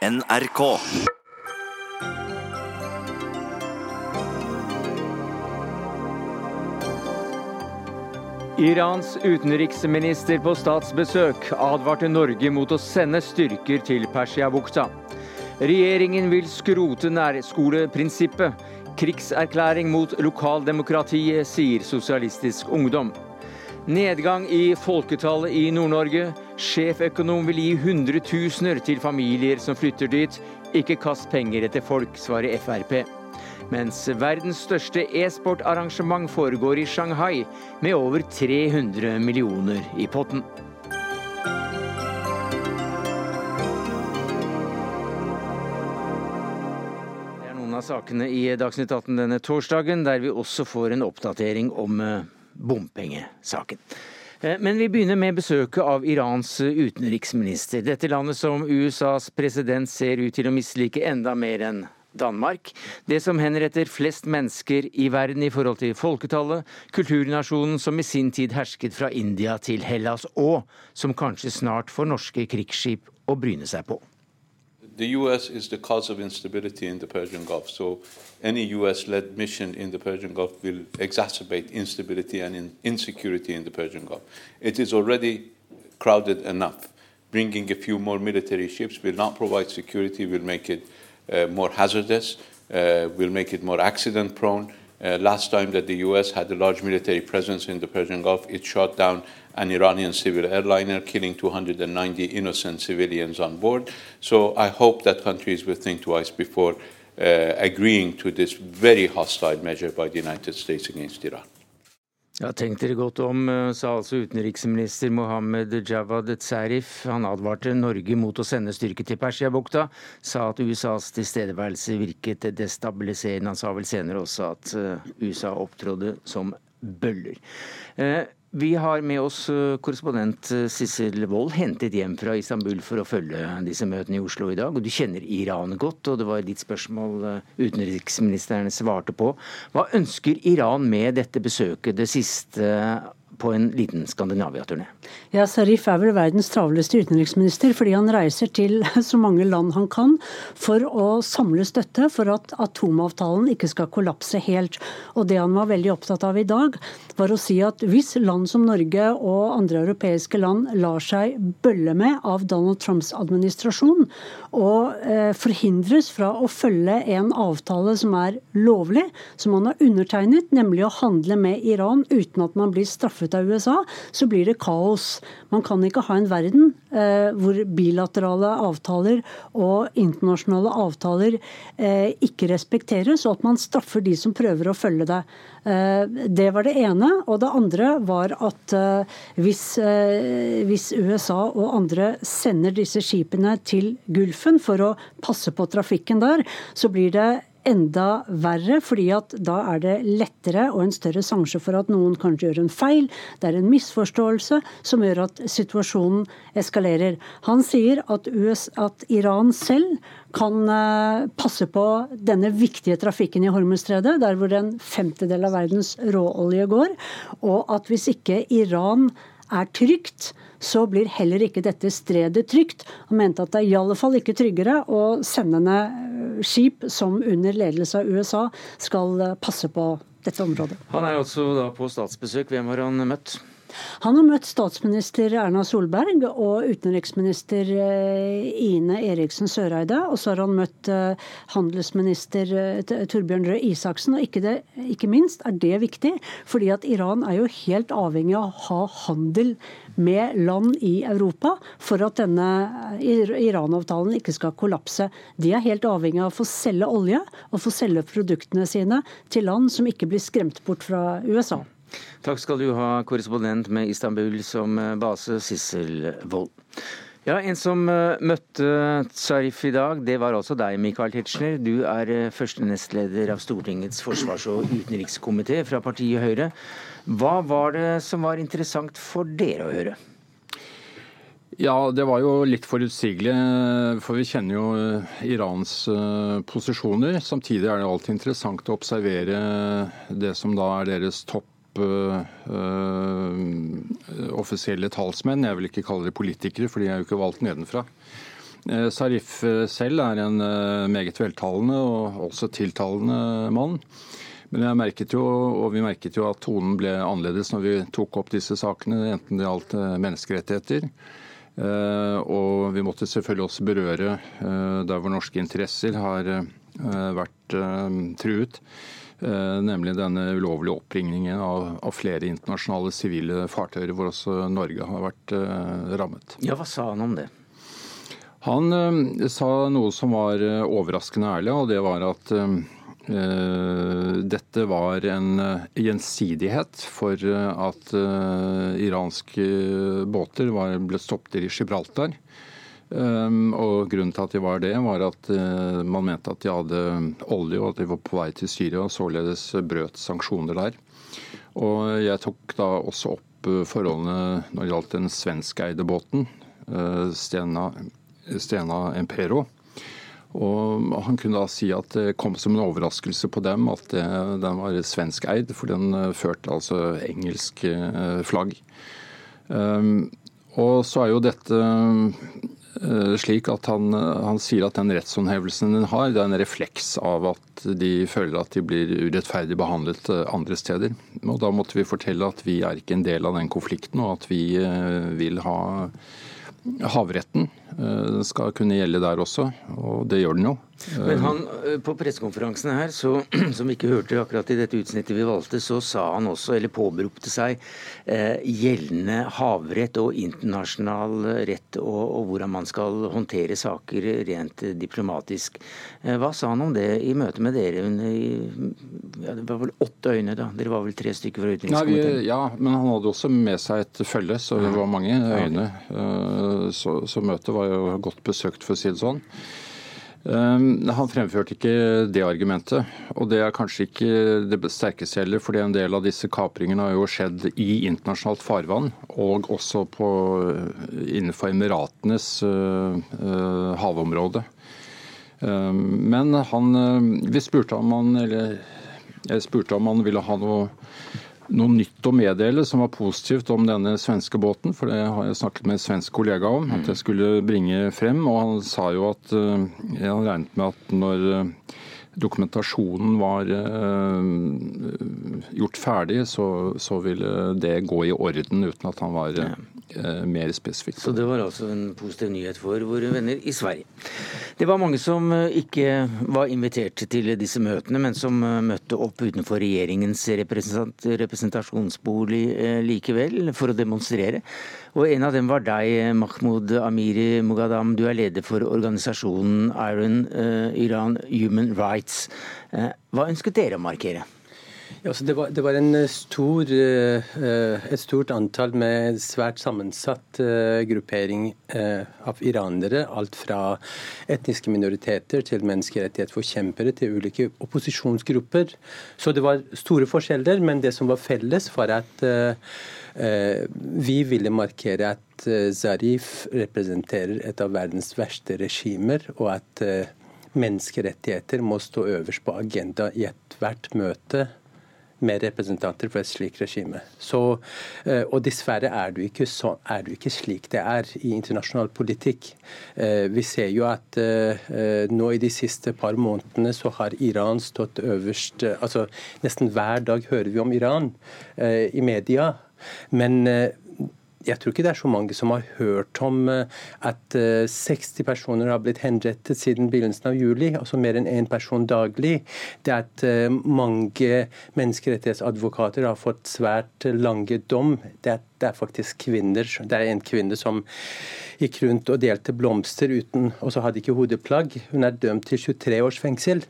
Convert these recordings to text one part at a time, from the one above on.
NRK. Irans utenriksminister på statsbesøk advarte Norge mot å sende styrker til Persiabukta. Regjeringen vil skrote nærskoleprinsippet. Krigserklæring mot lokaldemokratiet, sier Sosialistisk Ungdom. Nedgang i folketallet i Nord-Norge. Sjeføkonom vil gi hundretusener til familier som flytter dit. Ikke kast penger etter folk, svarer Frp. Mens verdens største e-sportarrangement foregår i Shanghai, med over 300 millioner i potten. Det er noen av sakene i Dagsnytt 18 denne torsdagen, der vi også får en oppdatering om eh, bompengesaken. Eh, Men vi begynner med besøket av Irans utenriksminister. Dette landet som USAs president ser ut til å mislike enda mer enn Danmark. Det som henretter flest mennesker i verden i forhold til folketallet. Kulturnasjonen som i sin tid hersket fra India til Hellas, og som kanskje snart får norske krigsskip å bryne seg på. The U.S. is the cause of instability in the Persian Gulf, so any U.S.-led mission in the Persian Gulf will exacerbate instability and in insecurity in the Persian Gulf. It is already crowded enough. Bringing a few more military ships will not provide security, will make it uh, more hazardous, uh, will make it more accident-prone. Uh, last time that the U.S. had a large military presence in the Persian Gulf, it shot down an Iranian civil airliner, killing 290 innocent civilians on board. So I hope that countries will think twice before uh, agreeing to this very hostile measure by the United States against Iran. Ja, Tenk dere godt om, eh, sa altså utenriksminister Mohammed Javad Zarif. Han advarte Norge mot å sende styrker til Persiabukta, sa at USAs tilstedeværelse virket destabiliserende. Han sa vel senere også at eh, USA opptrådde som bøller. Eh, Vi har med oss eh, korrespondent eh, Sissel Wold, hentet hjem fra Istanbul for å følge disse møtene i Oslo i dag. Og du kjenner Iran godt, og det var ditt spørsmål eh, utenriksministeren svarte på. Hva ønsker Iran med dette besøket, det siste på en liten Skandinavia-turné? Ja, Sarif er vel verdens travleste utenriksminister, fordi han reiser til så mange land han kan for å samle støtte for at atomavtalen ikke skal kollapse helt. Og det han var veldig opptatt av i dag, var å si at hvis land som Norge og andre europeiske land lar seg bølle med av Donald Trumps administrasjon, og eh, forhindres fra å følge en avtale som er lovlig, som han har undertegnet, nemlig å handle med Iran uten at man blir straffet av USA, så blir det kaos. Man kan ikke ha en verden eh, hvor bilaterale avtaler og internasjonale avtaler eh, ikke respekteres, og at man straffer de som prøver å følge det. Eh, det var det ene. Og det andre var at eh, hvis, eh, hvis USA og andre sender disse skipene til Gulfen for å passe på trafikken der, så blir det enda verre, fordi at da er det lettere og en større sjanse for at noen kanskje gjør en feil. Det er en misforståelse som gjør at situasjonen eskalerer. Han sier at, US, at Iran selv kan eh, passe på denne viktige trafikken i Hormuzstredet, der hvor en femtedel av verdens råolje går, og at hvis ikke Iran er trygt, så blir heller ikke dette stredet trygt. Han mente at det er i alle fall ikke tryggere å sende ned skip som under ledelse av USA skal eh, passe på dette området. Han er altså da på statsbesøk. Hvem har han møtt? Han har møtt statsminister Erna Solberg og utenriksminister Ine Eriksen Søreide. Og så har han møtt handelsminister Torbjørn Røe Isaksen. Og ikke, det, ikke minst er det viktig, fordi at Iran er jo helt avhengig av å ha handel med land i Europa for at denne Iran-avtalen ikke skal kollapse. De er helt avhengig av å få selge olje og få selge produktene sine til land som ikke blir skremt bort fra USA. Takk skal du ha, korrespondent med Istanbul som base, Sissel Wold. Ja, En som møtte Zarif i dag, det var altså deg, Michael Tetzschner. Du er første nestleder av Stortingets forsvars- og utenrikskomité fra partiet Høyre. Hva var det som var interessant for dere å høre? Ja, det var jo litt forutsigelig, for vi kjenner jo Irans posisjoner. Samtidig er det alltid interessant å observere det som da er deres topp Uh, offisielle talsmenn. Jeg vil ikke kalle dem politikere, for de er jo ikke valgt nedenfra. Sarif selv er en meget veltalende og også tiltalende mann. Men jeg merket jo, og vi merket jo at tonen ble annerledes når vi tok opp disse sakene, enten det gjaldt menneskerettigheter. Og vi måtte selvfølgelig også berøre der hvor norske interesser har vært truet. Eh, nemlig denne ulovlige oppringningen av, av, flere internasjonale sivile fartøyer, hvor også Norge har vært uh, rammet. Ja, Hva sa han om det? Han uh, sa noe som var overraskende ærlig, og det var at dette var en gjensidighet for at iranske båter var, ble stoppet i Gibraltar. Ehm, og Grunnen til at de var det, var at eh, man mente at de hadde olje og at de var på vei til Syria, og således brøt sanksjoner der. Og Jeg tok da også opp eh, forholdene når det gjaldt den svenskeide båten, eh, Stena, Stena Empero. Og Han kunne da si at det kom som en overraskelse på dem at det, den var svenskeid, for den førte altså engelsk flagg. Um, og så er jo dette slik at han, han, sier at den rettshåndhevelsen den har, det er en refleks av at de føler at de blir urettferdig behandlet eh, andre steder. Og Da måtte vi fortelle at vi er ikke en del av den konflikten, og at vi eh, vil ha havretten. Den skal kunne gjelde der også, og det gjør den jo. Men han, eh, på pressekonferansen her, så, som vi ikke hørte akkurat i dette utsnittet vi valgte, så sa han også, eller påberopte seg, eh, gjeldende havrett og internasjonal rett og, og, hvordan man skal håndtere saker rent diplomatisk. Eh, hva sa han om det i møte med dere? I, ja, det var vel åtte øyne, da? Dere var vel tre stykker fra utenrikskomiteen? Ja, men han hadde også med seg et følge, så det var mange øyne. Eh, så, så møtet var jo godt besøkt, for å si det sånn. Ehm, han fremførte ikke det argumentet, og det er kanskje ikke det sterkeste heller, fordi en del av disse kapringene har jo skjedd i internasjonalt farvann, og også på, innenfor Emiratenes uh, uh, havområde. Um, men han, vi spurte om han, eller jeg spurte om han ville ha noe noe nytt å meddele som var positivt om denne svenske båten, for det har jeg snakket med en svensk kollega om, at jeg skulle bringe frem. Og han sa jo at jeg hadde regnet med at når uh, dokumentasjonen var uh, gjort ferdig, så, så, ville det gå i orden uten at han var Eh, mer spesifikt. Så det var altså en positiv nyhet for våre venner i Sverige. Det var mange som eh, ikke var invitert til disse møtene, men som eh, møtte opp utenfor regjeringens representasjonsbolig likevel, for å demonstrere. Og en av dem var deg, Mahmoud Amiri Mugadam. Du er leder for organisasjonen Iron Iran Human Rights. Hva ønsket dere å markere? Ja, det, var, det, var, eh, stor, uh, et stort antall med svært sammensatt uh, gruppering av iranere. Alt fra etniske minoriteter til menneskerettighetsforkjempere til ulike opposisjonsgrupper. Så det var store forskjeller, men det som var felles, var at vi ville markere at Zarif representerer et av verdens verste regimer, og at menneskerettigheter må stå øverst på agenda i ethvert møte med representanter for et slikt regime. Så, eh, og dessverre er det, ikke så, er det ikke slik det er i internasjonal politikk. Eh, vi ser jo at eh, nå i de siste par månedene så har Iran stått øverst altså Nesten hver dag hører vi om Iran i media. Men jeg tror ikke det er så mange som har hørt om eh, at 60 eh, personer har blitt henrettet siden begynnelsen av juli, altså mer enn én person daglig. Det at eh, mange menneskerettighetsadvokater har fått svært lange dom. Det er, det er faktisk kvinner. Det er en kvinne som gikk rundt og delte blomster uten, og så hadde ikke hodeplagg. Hun er dømt til 23 års fengsel.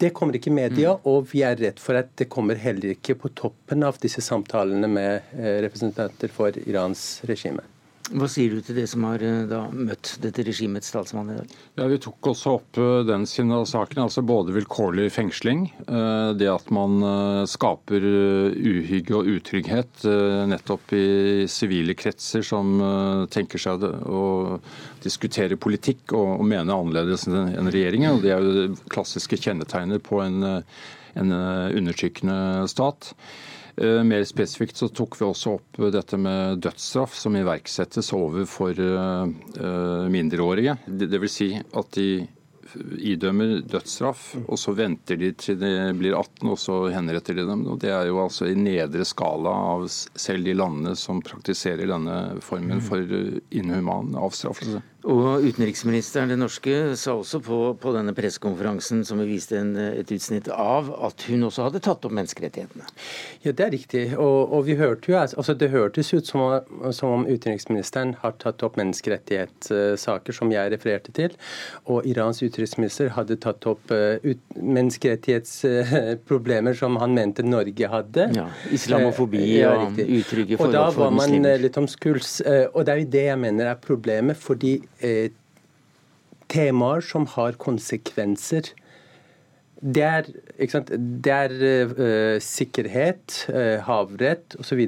Det kommer ikke i media, mm. og vi er redd for at det kommer heller ikke på toppen av disse samtalene med eh, representanter for Irans regime. Hva sier du til det som har eh, da, møtt dette regimets talsmann i dag? Ja, Vi tok også opp eh, den siden av saken, altså både vilkårlig fengsling. Eh, det at man skaper uhygge og utrygghet nettopp i sivile kretser som tenker seg å diskutere politikk og mene annerledes enn regjeringen. og Det er jo det klassiske kjennetegnet på en, en undertrykkende stat. Eh, mer spesifikt så tok vi også opp dette med dødsstraff som iverksettes overfor mindreårige. Det vil si at de idømmer dødsstraff, og så venter de til de blir 18, og så henretter de dem. Og Det er jo altså i nedre skala av selv de landene som praktiserer denne formen for inhuman avstraffelse. Og utenriksministeren, den norske, sa også på, på denne pressekonferansen som vi viste en, et utsnitt av, at hun også hadde tatt opp menneskerettighetene. Ja, det er riktig. Og, og vi hørte jo, altså Det hørtes ut som, som, om utenriksministeren har tatt opp menneskerettighetssaker, som jeg refererte til. Og Irans utenriksminister hadde tatt opp uh, ut, menneskerettighetsproblemer som han mente Norge hadde. Ja, Islamofobi uh, ja, og utrygge forhold for muslimer. Og da var man litt omskuls. Uh, og det er jo det jeg mener er problemet. fordi eh, temaer som har konsekvenser. Det er, det er eh, sikkerhet, eh, havrett osv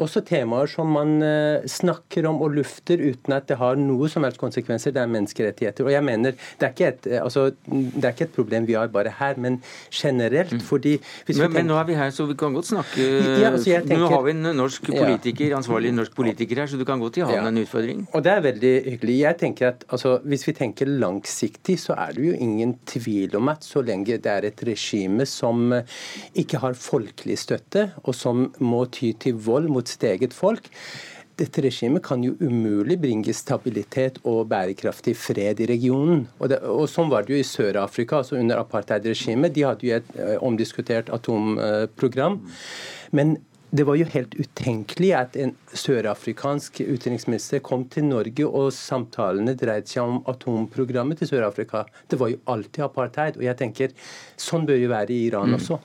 også temaer som man uh, snakker om og lufter uten at det har noe som helst konsekvenser. Det er menneskerettigheter. Og jeg mener, Det er ikke et, eh, altså, det er ikke et problem vi har bare her, men generelt. fordi fordi... Men, tenker, men, nå er vi her, så vi kan godt snakke ja, altså tenker, Nå har vi en norsk politiker, ja. ansvarlig norsk politiker her, så du kan godt gi han ja. en utfordring. Og Det er veldig hyggelig. Jeg tenker at altså, Hvis vi tenker langsiktig, så er det jo ingen tvil om at så lenge det er et regime som eh, ikke har folkelig støtte, og som må ty til vold mot sitt eget folk. Dette regimet kan jo umulig bringe stabilitet og bærekraftig fred i regionen. Og, det, og Sånn var det jo i Sør-Afrika, altså under apartheidregimet. De hadde jo et uh, omdiskutert atomprogram. Men det var jo helt utenkelig at en sørafrikansk utenriksminister kom til Norge, og samtalene dreide seg om atomprogrammet til Sør-Afrika. Det var jo alltid apartheid. Og jeg tenker, sånn bør jo være i Iran mm. også.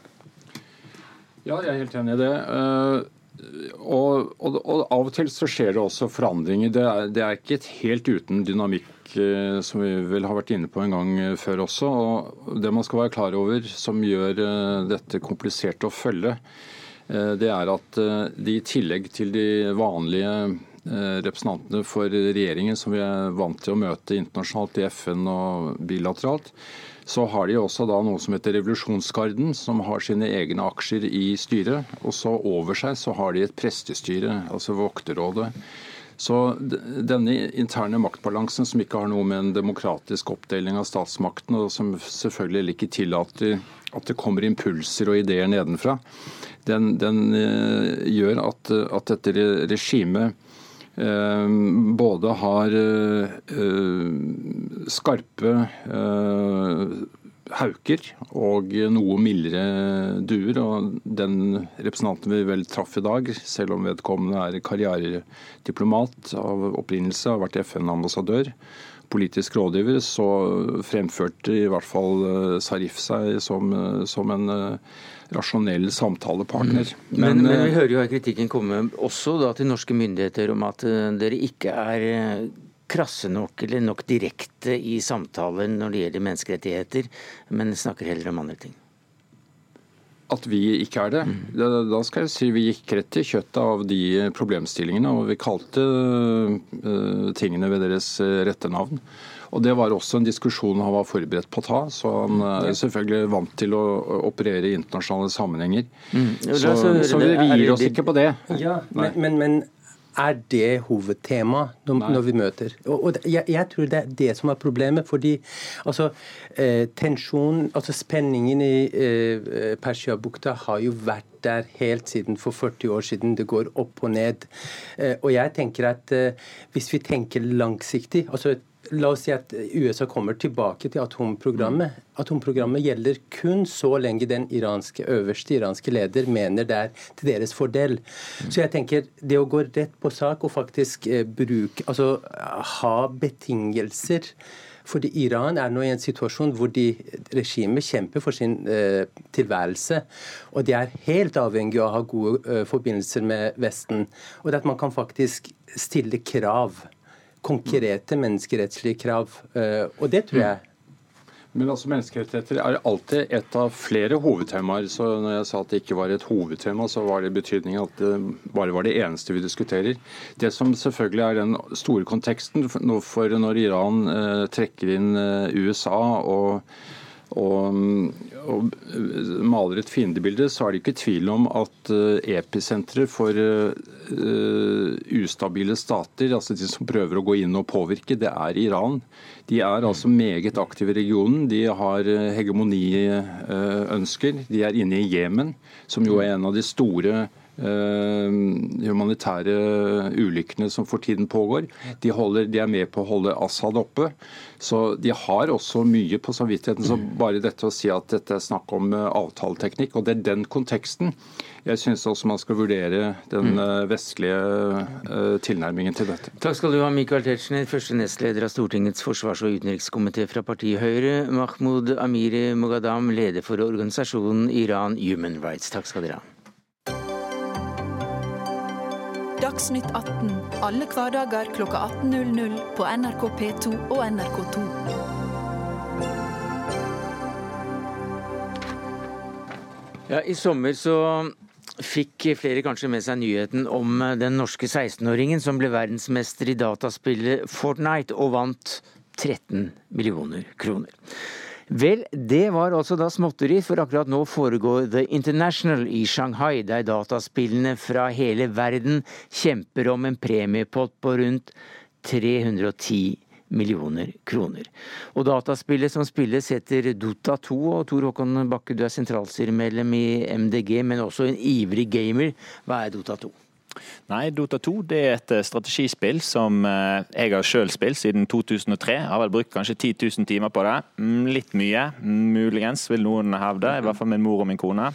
Ja, jeg er helt enig i det. Og, og, og, av og til så skjer det også forandringer. Det er, det er ikke helt uten dynamikk eh, som vi vel har vært inne på en gang eh, før også. og Det man skal være klar over som gjør eh, dette komplisert å følge, det er at de i tillegg til de vanlige representantene for regjeringen som vi er vant til å møte internasjonalt i FN og bilateralt, så har de også da noe som heter Revolusjonsgarden, som har sine egne aksjer i styret. Og så over seg så har de et prestestyre, altså Vokterrådet. Så denne interne maktbalansen, som ikke har noe med en demokratisk oppdeling av statsmakten, og som selvfølgelig ikke tillater at det kommer impulser og ideer nedenfra, den, den eh, gjør at, at dette regimet både har eh, skarpe eh, hauker og noe mildere duer. og Den representanten vi vel traff i dag, selv om vedkommende er karrierediplomat av opprinnelse, har vært FN-ambassadør, politisk rådgiver, så fremførte i hvert fall Sarif seg som, som en rasjonell samtalepartner. Mm. Men, men, men, vi eh, hører jo kritikken komme også da til norske myndigheter om at eh, dere ikke er eh, krasse nok eller nok direkte i samtalen når det gjelder menneskerettigheter, men snakker heller om andre ting. At vi ikke er det? Mm. Da skal jeg si vi gikk rett til kjøttet av de problemstillingene, og vi kalte tingene ved deres rette navn. Og Det var også en diskusjon han var forberedt på å ta, så han er selvfølgelig vant til å operere i internasjonale sammenhenger. Mm. Så, så, vi gir oss ikke på det. Ja, men, men, men er det hovedtema når, vi møter? Og, og jeg, jeg, tror det er det som er problemet. fordi altså, eh, tensjon, altså Spenningen i eh, Persiabukta har jo vært der helt siden for 40 år siden. Det går opp og ned. Eh, og jeg tenker at eh, hvis vi tenker langsiktig altså La oss si at USA kommer tilbake til atomprogrammet. Atomprogrammet gjelder kun så lenge den iranske, øverste iranske leder mener det er til deres fordel. Så jeg tenker det å gå rett på sak og faktisk eh, bruke Altså ha betingelser fordi Iran er nå i en situasjon hvor de regimet kjemper for sin eh, tilværelse. Og de er helt avhengig av å ha gode eh, forbindelser med Vesten. Og det at man kan faktisk stille krav konkrete menneskerettslige krav. Eh, og det tror jeg men altså Menneskerettigheter er alltid et av flere hovedtemaer. så Når jeg sa at det ikke var et hovedtema, så var det i betydning at det bare var det eneste vi diskuterer. Det som selvfølgelig er den store konteksten for når Iran eh, trekker inn eh, USA og og, og, maler et fiendebilde, så er det ikke tvil om at episenteret for uh, ustabile stater, altså de som prøver å gå inn og påvirke, det er Iran. De er altså meget aktive i regionen. De har hegemoniønsker. De er inne i Jemen, som jo er en av de store Eh, humanitære ulykkene som for tiden pågår. De, holder, de, er med på å holde Assad oppe. Så de har også mye på samvittigheten. Så bare dette å si at dette er snakk om eh, avtaleteknikk, og det er den konteksten jeg syns også man skal vurdere den mm. eh, vestlige tilnærmingen til dette. Takk skal du ha, Michael Tetzschner, første nestleder av Stortingets forsvars- og utenrikskomité fra partiet Høyre. Mahmoud Amiri Mogadam, leder for organisasjonen Iran Human Rights. Takk skal dere ha. Dagsnytt 18 alle hverdager klokka 18.00 på NRK P2 og NRK2. Ja, I sommer så fikk flere kanskje med seg nyheten om den norske 16-åringen som ble verdensmester i dataspillet Fortnite og vant 13 millioner kroner. Vel, det var altså da småtteri, for akkurat nå foregår The International i Shanghai, der dataspillene fra hele verden kjemper om en premiepott på rundt 310 millioner kroner. Og dataspillet som spilles heter Dota 2, og Tor Håkon Bakke, du er sentralstyremedlem i MDG, men også en ivrig gamer. Hva er Dota 2? Nei, Dota 2 det er et eh, strategispill som eh, jeg har selv spilt siden 2003. Jeg har vel brukt kanskje 10 000 timer på det. Mm, litt mye, muligens, vil noen hevde. I hvert fall min mor og min kone.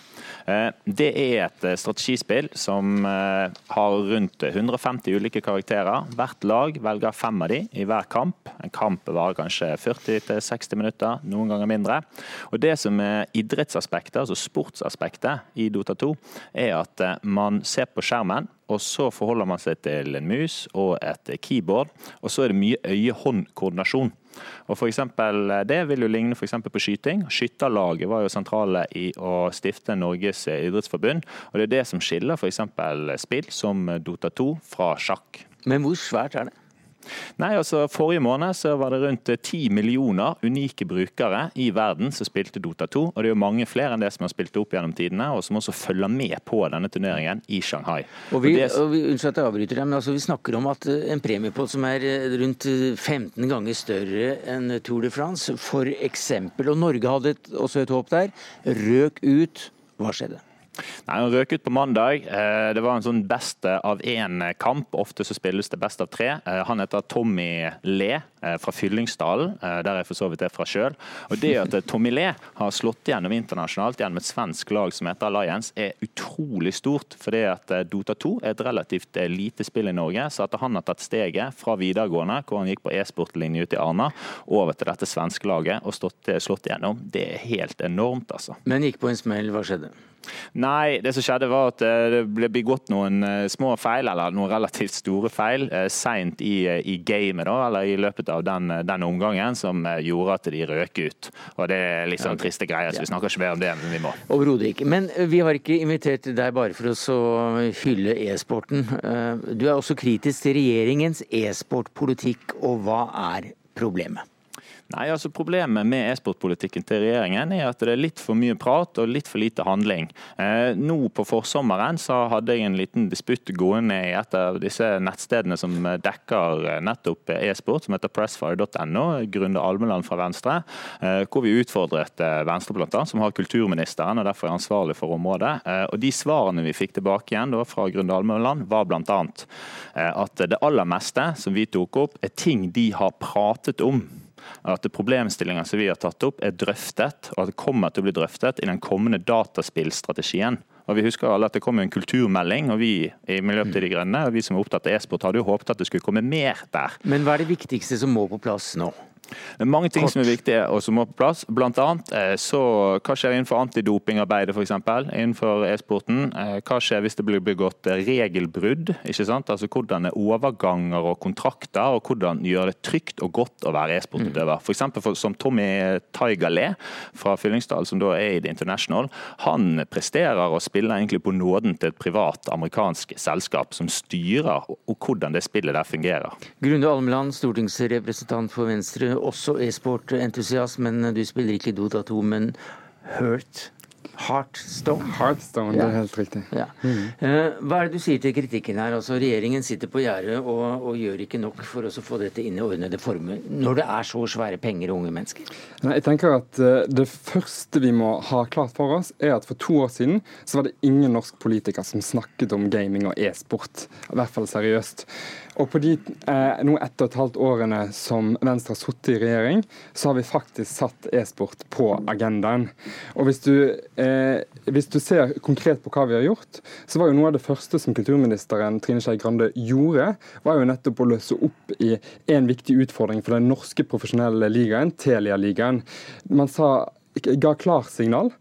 Eh, det er et strategispill som har rundt 150 ulike karakterer. Hvert lag velger fem av de i hver kamp. En kamp varer kanskje 40-60 minutter, noen ganger mindre. Og Det som er idrettsaspektet, altså sportsaspektet i Dota 2, er at man ser på skjermen og så forholder man seg til en mus og et keyboard. Og så er det mye øye-hånd-koordinasjon. Og for eksempel, Det vil jo ligne for på skyting. Skytterlaget var jo sentrale i å stifte Norges idrettsforbund. og Det er det som skiller f.eks. spill som Dota 2 fra sjakk. Men hvor svært er det? Nei, altså Forrige måned så var det rundt ti millioner unike brukere i verden som spilte Dota 2. Og det er jo mange flere enn det som har spilt opp gjennom tidene, og som også følger med på denne turneringen i Shanghai. Og vi, og det, og vi, Unnskyld at jeg avbryter deg, men altså vi snakker om at eh, en premiepott som er eh, rundt 15 eh, ganger større enn Tour de France, f.eks., og Norge hadde også et håp der, røk ut. Hva skjedde? Nei, Han røk ut på mandag. Eh, det var en sånn beste av én-kamp. Ofte så spilles det best av tre. Eh, han heter Tommy Le eh, fra Fyllingsdalen, der jeg for så vidt er fra sjøl. Det at Tommy Le har slått gjennom internasjonalt gjennom et svensk lag som heter Alliance, er utrolig stort. fordi at Dota 2 er et relativt lite spill i Norge. Så at han har tatt steget fra videregående, hvor han gikk på e-sportlinje ute i Arna, over til dette svenske laget og slått, slått gjennom, det er helt enormt, altså. Men gikk på en smell, hva skjedde? Nei, det som skjedde var at eh, det ble begått noen eh, små feil, eller noen relativt store feil, eh, seint i, i, gamet, da, eller i løpet av den, den, omgangen, som gjorde at de røk ut. Og Det er litt sånn triste greier, så vi snakker ikke mer om det, men vi må. Overhodet ikke. Men vi har ikke invitert deg bare for å hylle e-sporten. Du er også kritisk til regjeringens e-sportpolitikk, og hva er problemet? Nei, altså Problemet med e-sportpolitikken til regjeringen er at det er litt for mye prat og litt for lite handling. Eh, nå på forsommeren så hadde jeg en liten disputt gående i et av disse nettstedene som dekker eh, nettopp e-sport, som heter pressfire.no, Grunde Almeland fra Venstre, eh, hvor vi utfordret eh, Venstre bl.a., som har kulturministeren og derfor er ansvarlig for området. Eh, og De svarene vi fikk tilbake igjen da, fra Grunde Almeland, var bl.a. Eh, at det aller meste som vi tok opp, er ting de har pratet om at problemstillinger som vi har tatt opp, er drøftet, og at det kommer til å bli drøftet i den kommende dataspillstrategien. Og Vi husker alle at det kom en kulturmelding, og vi i Miljøpartiet De Grønne og vi som er opptatt av e-sport, hadde jo håpet at det skulle komme mer der. Men hva er det viktigste som må på plass nå? Det er mange ting Kort. som er viktige og som må på plass. Blant annet eh, så hva skjer innenfor antidopingarbeidet f.eks. innenfor e-sporten. Eh, hva skjer hvis det blir begått regelbrudd? ikke sant? Altså Hvordan er overganger og kontrakter, og hvordan gjør det trygt og godt å være e-sportutøver. F.eks. For, som Tommy Taigalé fra Fyllingsdal, som da er i The International. Han presterer og spiller egentlig på nåden til et privat amerikansk selskap som styrer og hvordan det spillet der fungerer. Grunde Almeland, stortingsrepresentant for Venstre også e-sportentusiast, men du spiller ikke Dota 2, men Hurt Heartstone. Heartstone, ja. det er helt riktig. Ja. Mm. Hva er det du sier til kritikken her? Altså, Regjeringen sitter på gjerdet og, og, gjør ikke nok for å få dette inn i ordnede former, når det er så svære penger og unge mennesker? Nei, jeg tenker at uh, Det første vi må ha klart for oss, er at for to år siden så var det ingen norsk politiker som snakket om gaming og e-sport. I hvert fall seriøst. Og på de eh, nå ett og et halvt årene som Venstre har sittet i regjering, så har vi faktisk satt e-sport på agendaen. Og hvis du, eh, hvis du, ser konkret på hva vi har gjort, så var jo noe av det første som kulturministeren Trine Skei Grande gjorde, var jo nettopp å løse opp i en viktig utfordring for den norske profesjonelle ligaen, Telia-ligaen. Man sa, ga klarsignal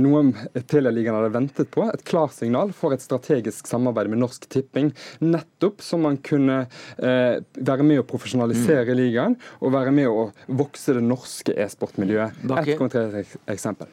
noe Telialigaen hadde ventet på. Et klarsignal for et strategisk samarbeid med Norsk Tipping. Nettopp så man kunne eh, være med å profesjonalisere mm. ligaen og være med å vokse det norske e-sportmiljøet. Et konkret eksempel.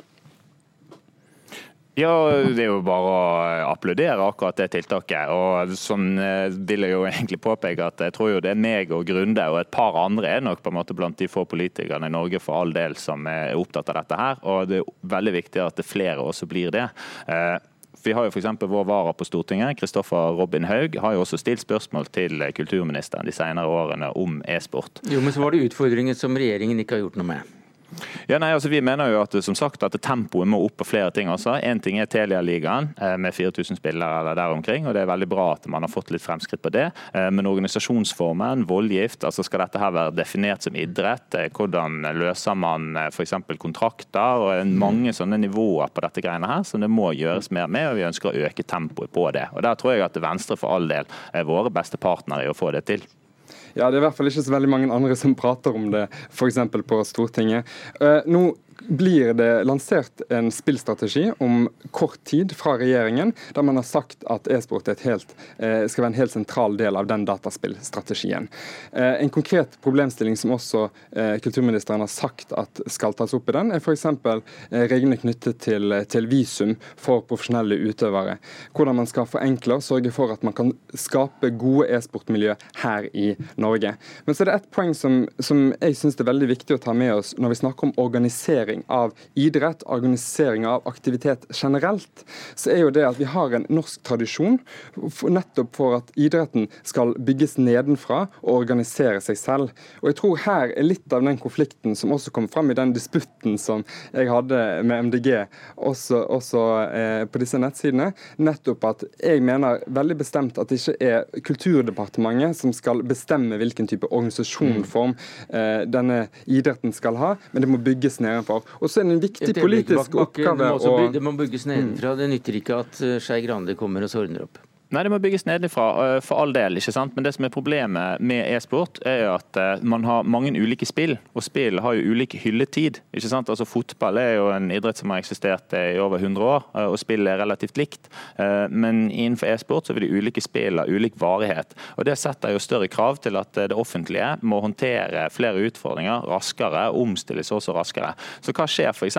Ja, det er jo bare å applaudere akkurat det tiltaket. Og sånn eh, vil jeg jo egentlig påpeke at jeg tror jo det er meg og Grunde og et par andre er nok på en måte blant de få politikerne i Norge for all del som er opptatt av dette her. Og det er veldig viktig at det flere også blir det. Eh, vi har jo f.eks. vår vara på Stortinget, Kristoffer Robin Haug, har jo også stilt spørsmål til kulturministeren de senere årene om e-sport. Jo, Men så var det utfordringer som regjeringen ikke har gjort noe med. Ja, nei, altså Vi mener jo at som sagt, at tempoet må opp på flere ting. også. Én ting er Telia-ligaen eh, med 4000 spillere eller der omkring, og det er veldig bra at man har fått litt fremskritt på det. Eh, men organisasjonsformen, voldgift, altså skal dette her være definert som idrett? Eh, hvordan løser man f.eks. kontrakter? og Mange sånne nivåer på dette greiene her som det må gjøres mer med, og vi ønsker å øke tempoet på det. Og Der tror jeg at Venstre for all del er våre beste partnere i å få det til. Ja, Det er i hvert fall ikke så veldig mange andre som prater om det, f.eks. på Stortinget. Uh, nå blir det lansert en spillstrategi om kort tid fra regjeringen, der man har sagt at e-sport eh, skal være en helt sentral del av den dataspillstrategien. Eh, en konkret problemstilling som også eh, kulturministeren har sagt at skal tas opp i den, er f.eks. reglene knyttet til, til, visum for profesjonelle utøvere. Hvordan man skal forenkle og sørge for at man kan skape gode e-sportmiljø her i Norge. Men så er det ett poeng som, som jeg syns er veldig viktig å ta med oss når vi snakker om organisering organisering av idrett, organisering av aktivitet generelt, så er jo det at vi har en norsk tradisjon nettopp for at idretten skal bygges nedenfra og organisere seg selv. Og jeg tror her er litt av den konflikten som også kom fram i den disputten som jeg hadde med MDG også, også eh, på disse nettsidene. Nettopp at jeg mener veldig bestemt at det ikke er Kulturdepartementet som skal bestemme hvilken type organisasjonsform eh, denne idretten skal ha, men det må bygges Og så er det en viktig politisk oppgave å Det må bygges nedenfra. Det nytter ikke at eh, Skei Grande kommer og så ordner opp. Nei, Det må bygges nedenfra, eh, for all del. ikke sant? Men det som er problemet med e-sport, er at eh, man har mange ulike spill. Og spill har jo ulik hylletid. ikke sant? Altså Fotball er jo en idrett som har eksistert i over 100 år, eh, og spill er relativt likt. Men innenfor e-sport så vil de ulike spill ha ulik varighet. Og Det setter jo større krav til at det offentlige må håndtere flere utfordringer raskere, omstilles også raskere. Så hva skjer f.eks.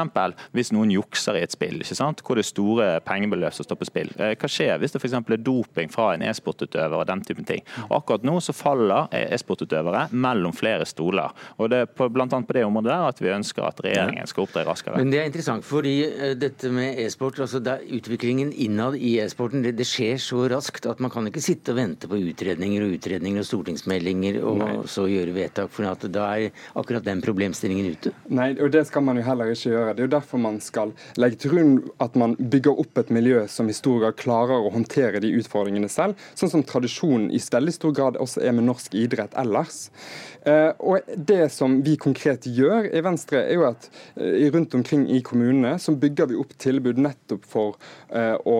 hvis noen jukser i et spill, ikke sant? hvor det er store pengebeløp som står på spill? Hva skjer hvis det f.eks. er dop doping fra en e-sportutøver og den typen ting. Og akkurat nå så faller e-sportutøvere mellom flere stoler. Og Det er bl.a. på det området der at vi ønsker at regjeringen skal opptre raskere. Men Det er interessant, fordi eh, dette med e-sport, altså utviklingen innad i e-sporten, det, det, skjer så raskt at man kan ikke sitte og vente på utredninger og utredninger og stortingsmeldinger og Nei. så gjøre vedtak, for at da er akkurat den problemstillingen ute. Nei, og det skal man jo heller ikke gjøre. Det er jo derfor man skal legge til grunn at man bygger opp et miljø som i stor grad klarer å håndtere de utfordringene utfordringene selv, sånn som tradisjonen i veldig stor grad også er med norsk idrett ellers. Eh, og Det som vi konkret gjør i Venstre, er jo at eh, rundt omkring i kommunene så bygger vi opp tilbud nettopp for eh, å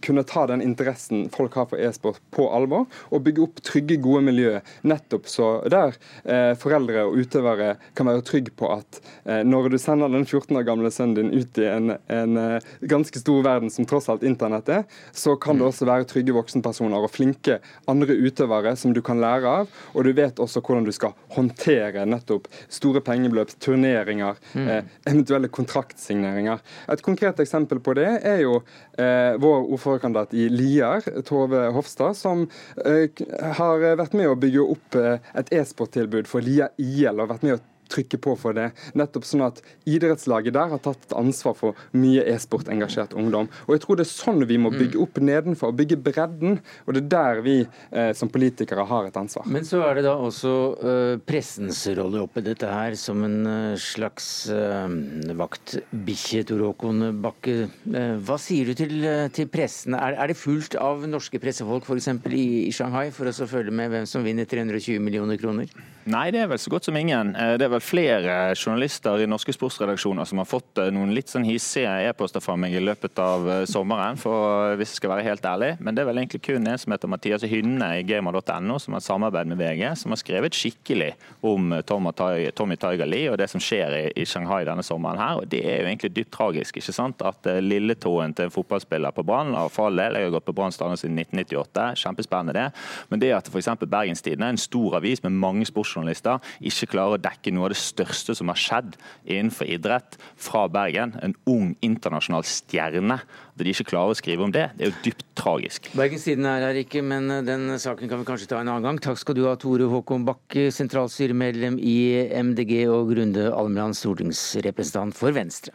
kunne ta den interessen folk har for e-sport på alvor, og bygge opp trygge, gode miljø nettopp så der eh, foreldre og utøvere kan være trygge på at eh, når du sender den 14 år gamle sønnen din ut i en, en eh, ganske stor verden som tross alt internett er, så kan det mm. også være trygge voksenpersoner og flinke andre utøvere som du kan lære av. Og du vet også hvordan du skal håndtere nettopp store pengebeløp, turneringer, mm. eh, eventuelle kontraktsigneringer. Et konkret eksempel på det er jo eh, vår ordførerkandidat i Lier, Tove Hofstad, som eh, har vært med å bygge opp eh, et e-sporttilbud for Lier IL og vært med å trykke på for det. Nettopp sånn at idrettslaget der har tatt ansvar for mye e-sport-engasjert ungdom. Og jeg tror det er sånn vi må bygge opp nedenfor, bygge bredden. Og det er der vi eh, som politikere har et ansvar. Men så er det da også eh, pressens rolle oppi dette her, som en eh, slags uh, vaktbikkje, Tor Håkon Bakke. Uh, hva sier du til, til pressen? Er, er, det fullt av norske pressefolk f.eks. I, i Shanghai for å følge med hvem som vinner 320 millioner kroner? Nei, det er vel så godt som ingen. Det er vel flere journalister i norske sportsredaksjoner som har fått eh, noen litt sånn hissige e-poster fra meg i løpet av eh, sommeren, for hvis jeg skal være helt ærlig. Men det er vel egentlig kun en som heter Mathias Hynne i gamer.no, som har samarbeid med VG, som har skrevet skikkelig om eh, Tommy Tiger Lee og det som skjer i Shanghai denne sommeren her. Og det er jo egentlig dypt tragisk, ikke sant. At lilletåen til en fotballspiller på Brann, har for all del, jeg har gått på Brann siden 1998, kjempespennende det. Men det at f.eks. Bergenstidene, en stor avis med mange sportsjournalister, ikke klarer å dekke noe av det største som har skjedd innenfor idrett fra Bergen. En ung internasjonal stjerne. At de ikke klarer å skrive om det, det er jo dypt tragisk. Bergenstiden er her ikke, men den saken kan vi kanskje ta en annen gang. Takk skal du ha, Tore Håkon Bakke, sentralstyremedlem i MDG, og Grunde Almeland, stortingsrepresentant for Venstre.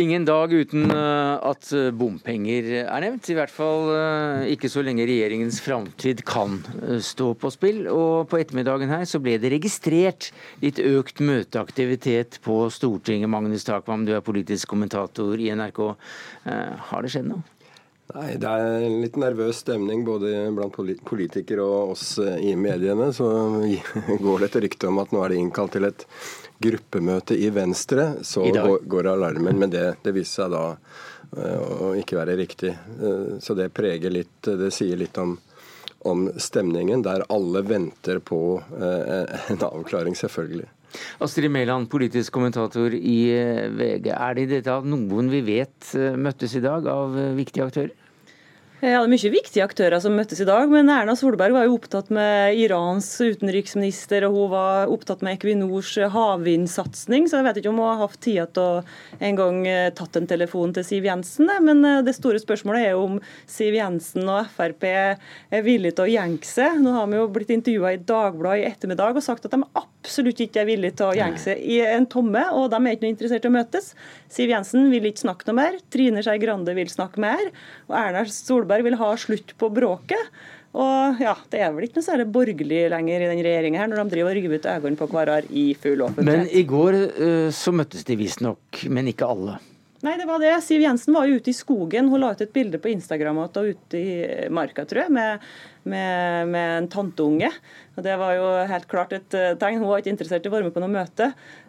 Ingen dag uten eh, at eh, bompenger er nevnt. I hvert fall eh, ikke så lenge regjeringens framtid kan stå på spill. Og på ettermiddagen her så ble det registrert litt økt møteaktivitet på Stortinget. Magnus Takvam, du er politisk kommentator i NRK. Har det skjedd noe? Nei, Det er en litt nervøs stemning både blant politikere og oss i mediene. Så går det et rykte om at nå er det innkalt til et gruppemøte i Venstre, så går, alarmen. Men det, det viser seg da uh, å ikke være riktig. Uh, så det preger litt Det sier litt om, om stemningen, der alle venter på uh, en avklaring, selvfølgelig. Astrid Mæland, politisk kommentator i VG. Er det i dette noen vi vet møttes i dag av viktige aktører? Ja, det er mye viktige aktører som møttes i dag, men Erna Solberg var jo opptatt med Irans utenriksminister, og hun var opptatt med Equinors havvindsatsing, så jeg vet ikke om hun har hatt tid til å en gang eh, tatt en telefon til Siv Jensen. Men eh, det store spørsmålet er jo om Siv Jensen og Frp er villige til å jenke seg. Nå har vi jo blitt intervjua i Dagbladet i ettermiddag og sagt at de absolutt ikke er villige til å jenke seg i en tomme, og de er ikke noe interessert i å møtes. Siv Jensen vil ikke snakke noe mer, Trine Skei Grande vil snakke mer, og Erna Solberg Solberg vil ha slutt på bråket. Og ja, Det er vel ikke noe særlig borgerlig lenger i den regjeringa når de driver og river ut øynene på hverandre i full offentlighet. Men i går uh, så møttes de visstnok, men ikke alle. Nei, det var det. Siv Jensen var jo ute i skogen. Hun la ut et bilde på Instagram at hun var ute i marka, tror jeg, med, med, med en tanteunge. Og Det var jo helt klart et eh, tegn. Hun var ikke interessert i å være med på noe møte.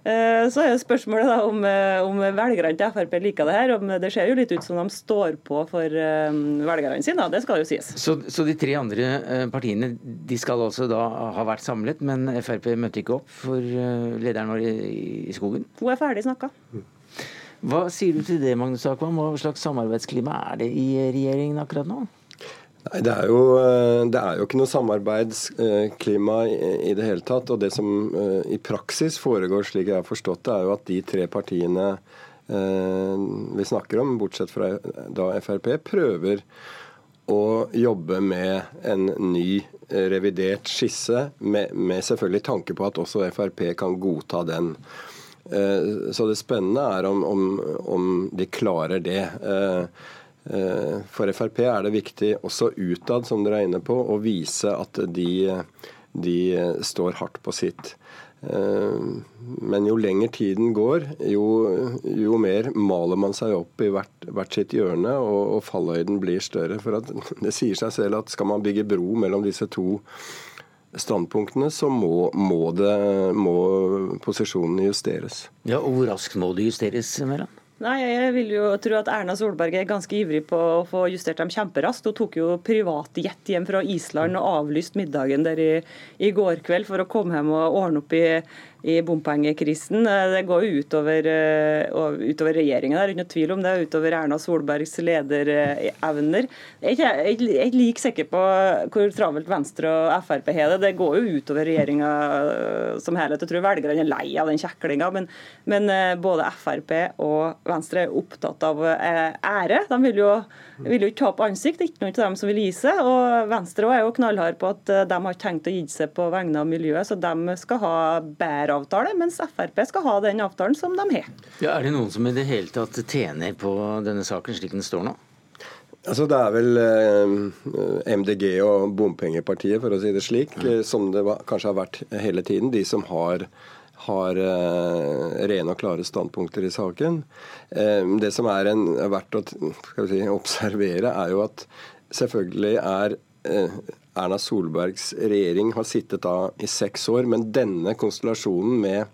Eh, så er jo spørsmålet da om, eh, om velgerne til Frp liker det her. Om det ser jo litt ut som de står på for velgerne sine, det skal jo sies. Så, så, de tre andre partiene de skal altså da ha vært samlet, men Frp møtte ikke opp for lederen vår i, i skogen? Hun er ferdig snakka. Hva sier du til det, Magnus Akvam? Hva slags samarbeidsklima er det i regjeringen akkurat nå? Nei, det er, jo, eh, det er jo ikke noe samarbeidsklima i det hele tatt. Og det som eh, i praksis foregår, slik jeg har forstått det, er jo at de tre partiene eh, vi snakker om, bortsett fra da Frp, prøver å jobbe med en ny revidert skisse, med, med selvfølgelig tanke på at også Frp kan godta den. Eh, så det spennende er om, om, om de klarer det. Eh, eh, for Frp er det viktig også utad, som dere er inne på, å vise at de, de står hardt på sitt. Men jo lenger tiden går, jo, jo, mer maler man seg opp i hvert, hvert sitt hjørne, og, og fallhøyden blir større. For det sier seg selv at skal man bygge bro mellom disse to standpunktene, så må, må, det, må posisjonene justeres. Ja, og Hvor raskt må det justeres? Meran? Nei, Jeg vil jo tro at Erna Solberg er ganske ivrig på å få justert dem kjemperaskt. Hun tok jo privatjet hjem fra Island og avlyst middagen der i, i, går kveld for å komme hjem og ordne opp i i bompengekrisen. Det går jo utover, utover regjeringen, det er ikke tvil om det. Utover Erna Solbergs lederevner. Jeg er ikke like sikker på hvor travelt Venstre og Frp har det. Det går jo utover regjeringa som helhet. Jeg tror velgerne er lei av den kjeklinga. Men, men, både Frp og Venstre er opptatt av ære. De vil jo, vil jo ikke tape ansikt. Ikke noen av dem som vil gi seg. Og Venstre er jo knallhard på at de har tenkt å gi seg på vegne av miljøet, så de skal ha bedre avtale, mens Frp skal ha den avtalen som de har. Ja, er det noen som i det hele tatt tjener på denne saken slik den står nå? Altså Det er vel eh, MDG og bompengepartiet, for å si det slik, mm. som det var, kanskje har vært hele tiden. De som har, har eh, rene og klare standpunkter i saken. Eh, det som er en, verdt å si, observere, er jo at selvfølgelig er eh, Erna Solbergs regjering har sittet da i seks år, men denne konstellasjonen med,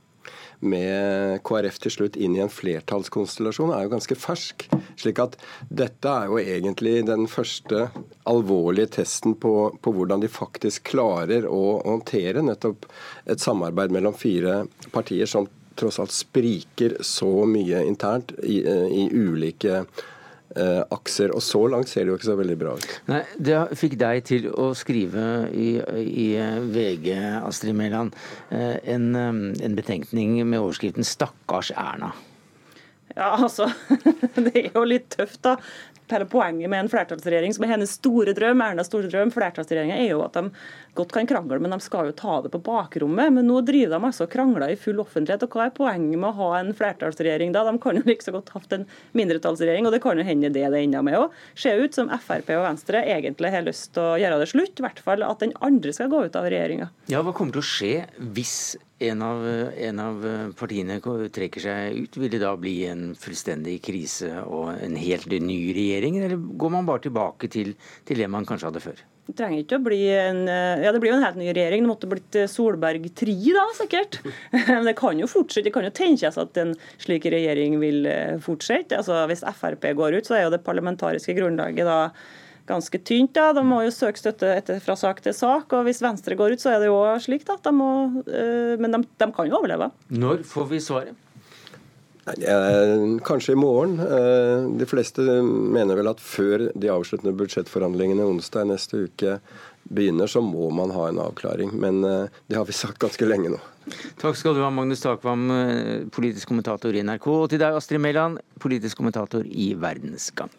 med KrF til slutt inn i en flertallskonstellasjon er jo ganske fersk. slik at dette er jo egentlig den første alvorlige testen på, på hvordan de faktisk klarer å håndtere nettopp et samarbeid mellom fire partier som tross alt spriker så mye internt i, i ulike eh, akser. Og så langt ser det jo ikke så veldig bra ut. Nei, Det fikk deg til å skrive i, i VG, Astrid Mæland, eh, en, eh, en betenkning med overskriften 'Stakkars Erna'. Ja, altså. Det er jo litt tøft, da hele poenget med en flertallsregjering, som er hennes store drøm, Ernas store drøm, flertallsregjeringa, er jo at de godt kan krangle, men de skal jo ta det på bakrommet. Men nå driver de altså og krangler i full offentlighet. og Hva er poenget med å ha en flertallsregjering da? De kan jo like så godt hatt en mindretallsregjering, og det kan jo hende det det ender med òg. Ser ut som Frp og Venstre egentlig har lyst til å gjøre det slutt, i hvert fall at den andre skal gå ut av regjeringa. Ja, hva kommer til å skje hvis en av, en av, partiene trekker seg ut, vil det da bli en fullstendig krise og en helt ny regjering, eller går man bare tilbake til, til det man kanskje hadde før? Trenger ikke å bli en Ja, det blir jo en helt ny regjering. Det måtte blitt Solberg 3, da, sikkert. Men det kan jo fortsette. Det kan jo tenkes at en slik regjering vil eh, fortsette. Altså, Hvis Frp går ut, så er jo det parlamentariske grunnlaget da ganske tynt. Da. De må jo søke støtte etter, fra sak til sak. og Hvis Venstre går ut, så er det jo slik. Da. De må, men de, de, kan jo overleve. Når får vi svaret? Kanskje i morgen. Eh, de fleste mener vel at før de avsluttende budsjettforhandlingene onsdag neste uke begynner, så må man ha en avklaring. Men eh, det har vi sagt ganske lenge nå. Takk skal du ha, Magnus Takvam, politisk kommentator i NRK. Og til deg, Astrid Mæland, politisk kommentator i Verdensgang.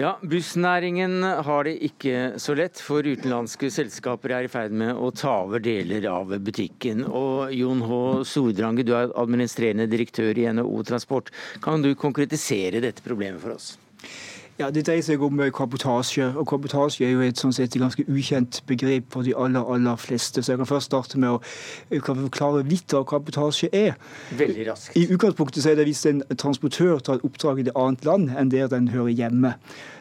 Ja, Bussnæringen har det ikke så lett, for utenlandske selskaper er i ferd med å ta over deler av butikken. Og Jon H. Sordrange, du er administrerende direktør i NHO Transport. Kan du konkretisere dette problemet for oss? Ja, Det dreier seg om eh, kabotasje. og Kabotasje er jo et sånn sett ganske ukjent begrep for de aller aller fleste. Så jeg kan først starte med å eh, forklare litt hva kabotasje er. Veldig raskt. I utgangspunktet så er det hvis en transportør tar et oppdrag i et annet land enn der den hører hjemme.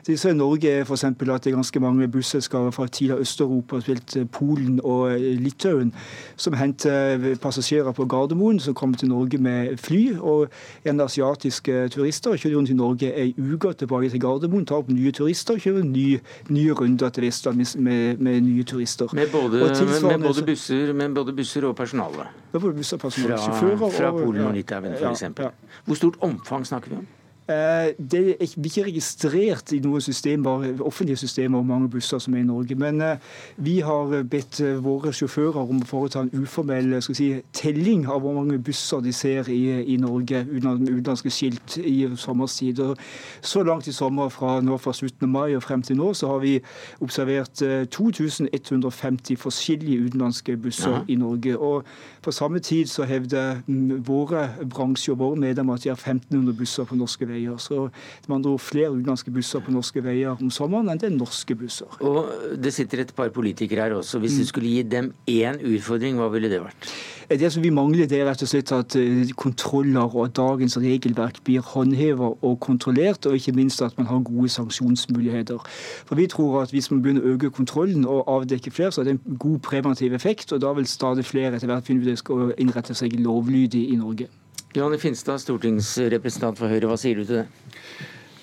Det ser i Norge er f.eks. at det er ganske mange busselskaper fra tidligere Øst-Europa, spilt eh, Polen og Litauen, som henter passasjerer på Gardermoen som kommer til Norge med fly. Og en asiatiske turister kjører rundt i Norge ei uke tilbake til Gardermoen Gardermoen tar opp nye turister og kjører nye, nye runder til Vestland med, med, med, nye turister. Med både, med både, busser, med både busser og personale? Ja, både busser og personale. Fra, Sjåfører. Fra Polen og Litauen, f.eks. Ja, ja. Hvor stort omfang snakker vi om? Eh, det er ikke registrert i noen systemer, offentlige systemer hvor mange busser som er i Norge. Men eh, vi har bedt eh, våre sjåfører om å foreta en uformell si, telling av hvor mange busser de ser i, i Norge med utenlandske skilt i sommerstid. Og så langt i sommer, fra, nå fra slutten av mai og frem til nå, så har vi observert 2150 forskjellige utenlandske busser ja. i Norge. Og på samme tid så hevder mm, våre bransjer og våre medlemmer at de har 1500 busser på norske veier veier. Så man dro flere utenlandske busser på norske veier om sommeren enn det er norske busser. Og Det sitter et par politikere her også. Hvis du mm. skulle gi dem én utfordring, hva ville det vært? Det som vi mangler, det er rett og slett at eh, kontroller og dagens regelverk blir håndhevet og kontrollert, og ikke minst at man har gode sanksjonsmuligheter. For Vi tror at hvis man begynner å øke kontrollen og avdekke flere, så er det en god preventiv effekt, og da vil stadig flere etter hvert finne ut å innrette seg lovlydig i Norge. Johanne Finstad, stortingsrepresentant for Høyre, hva sier du til det?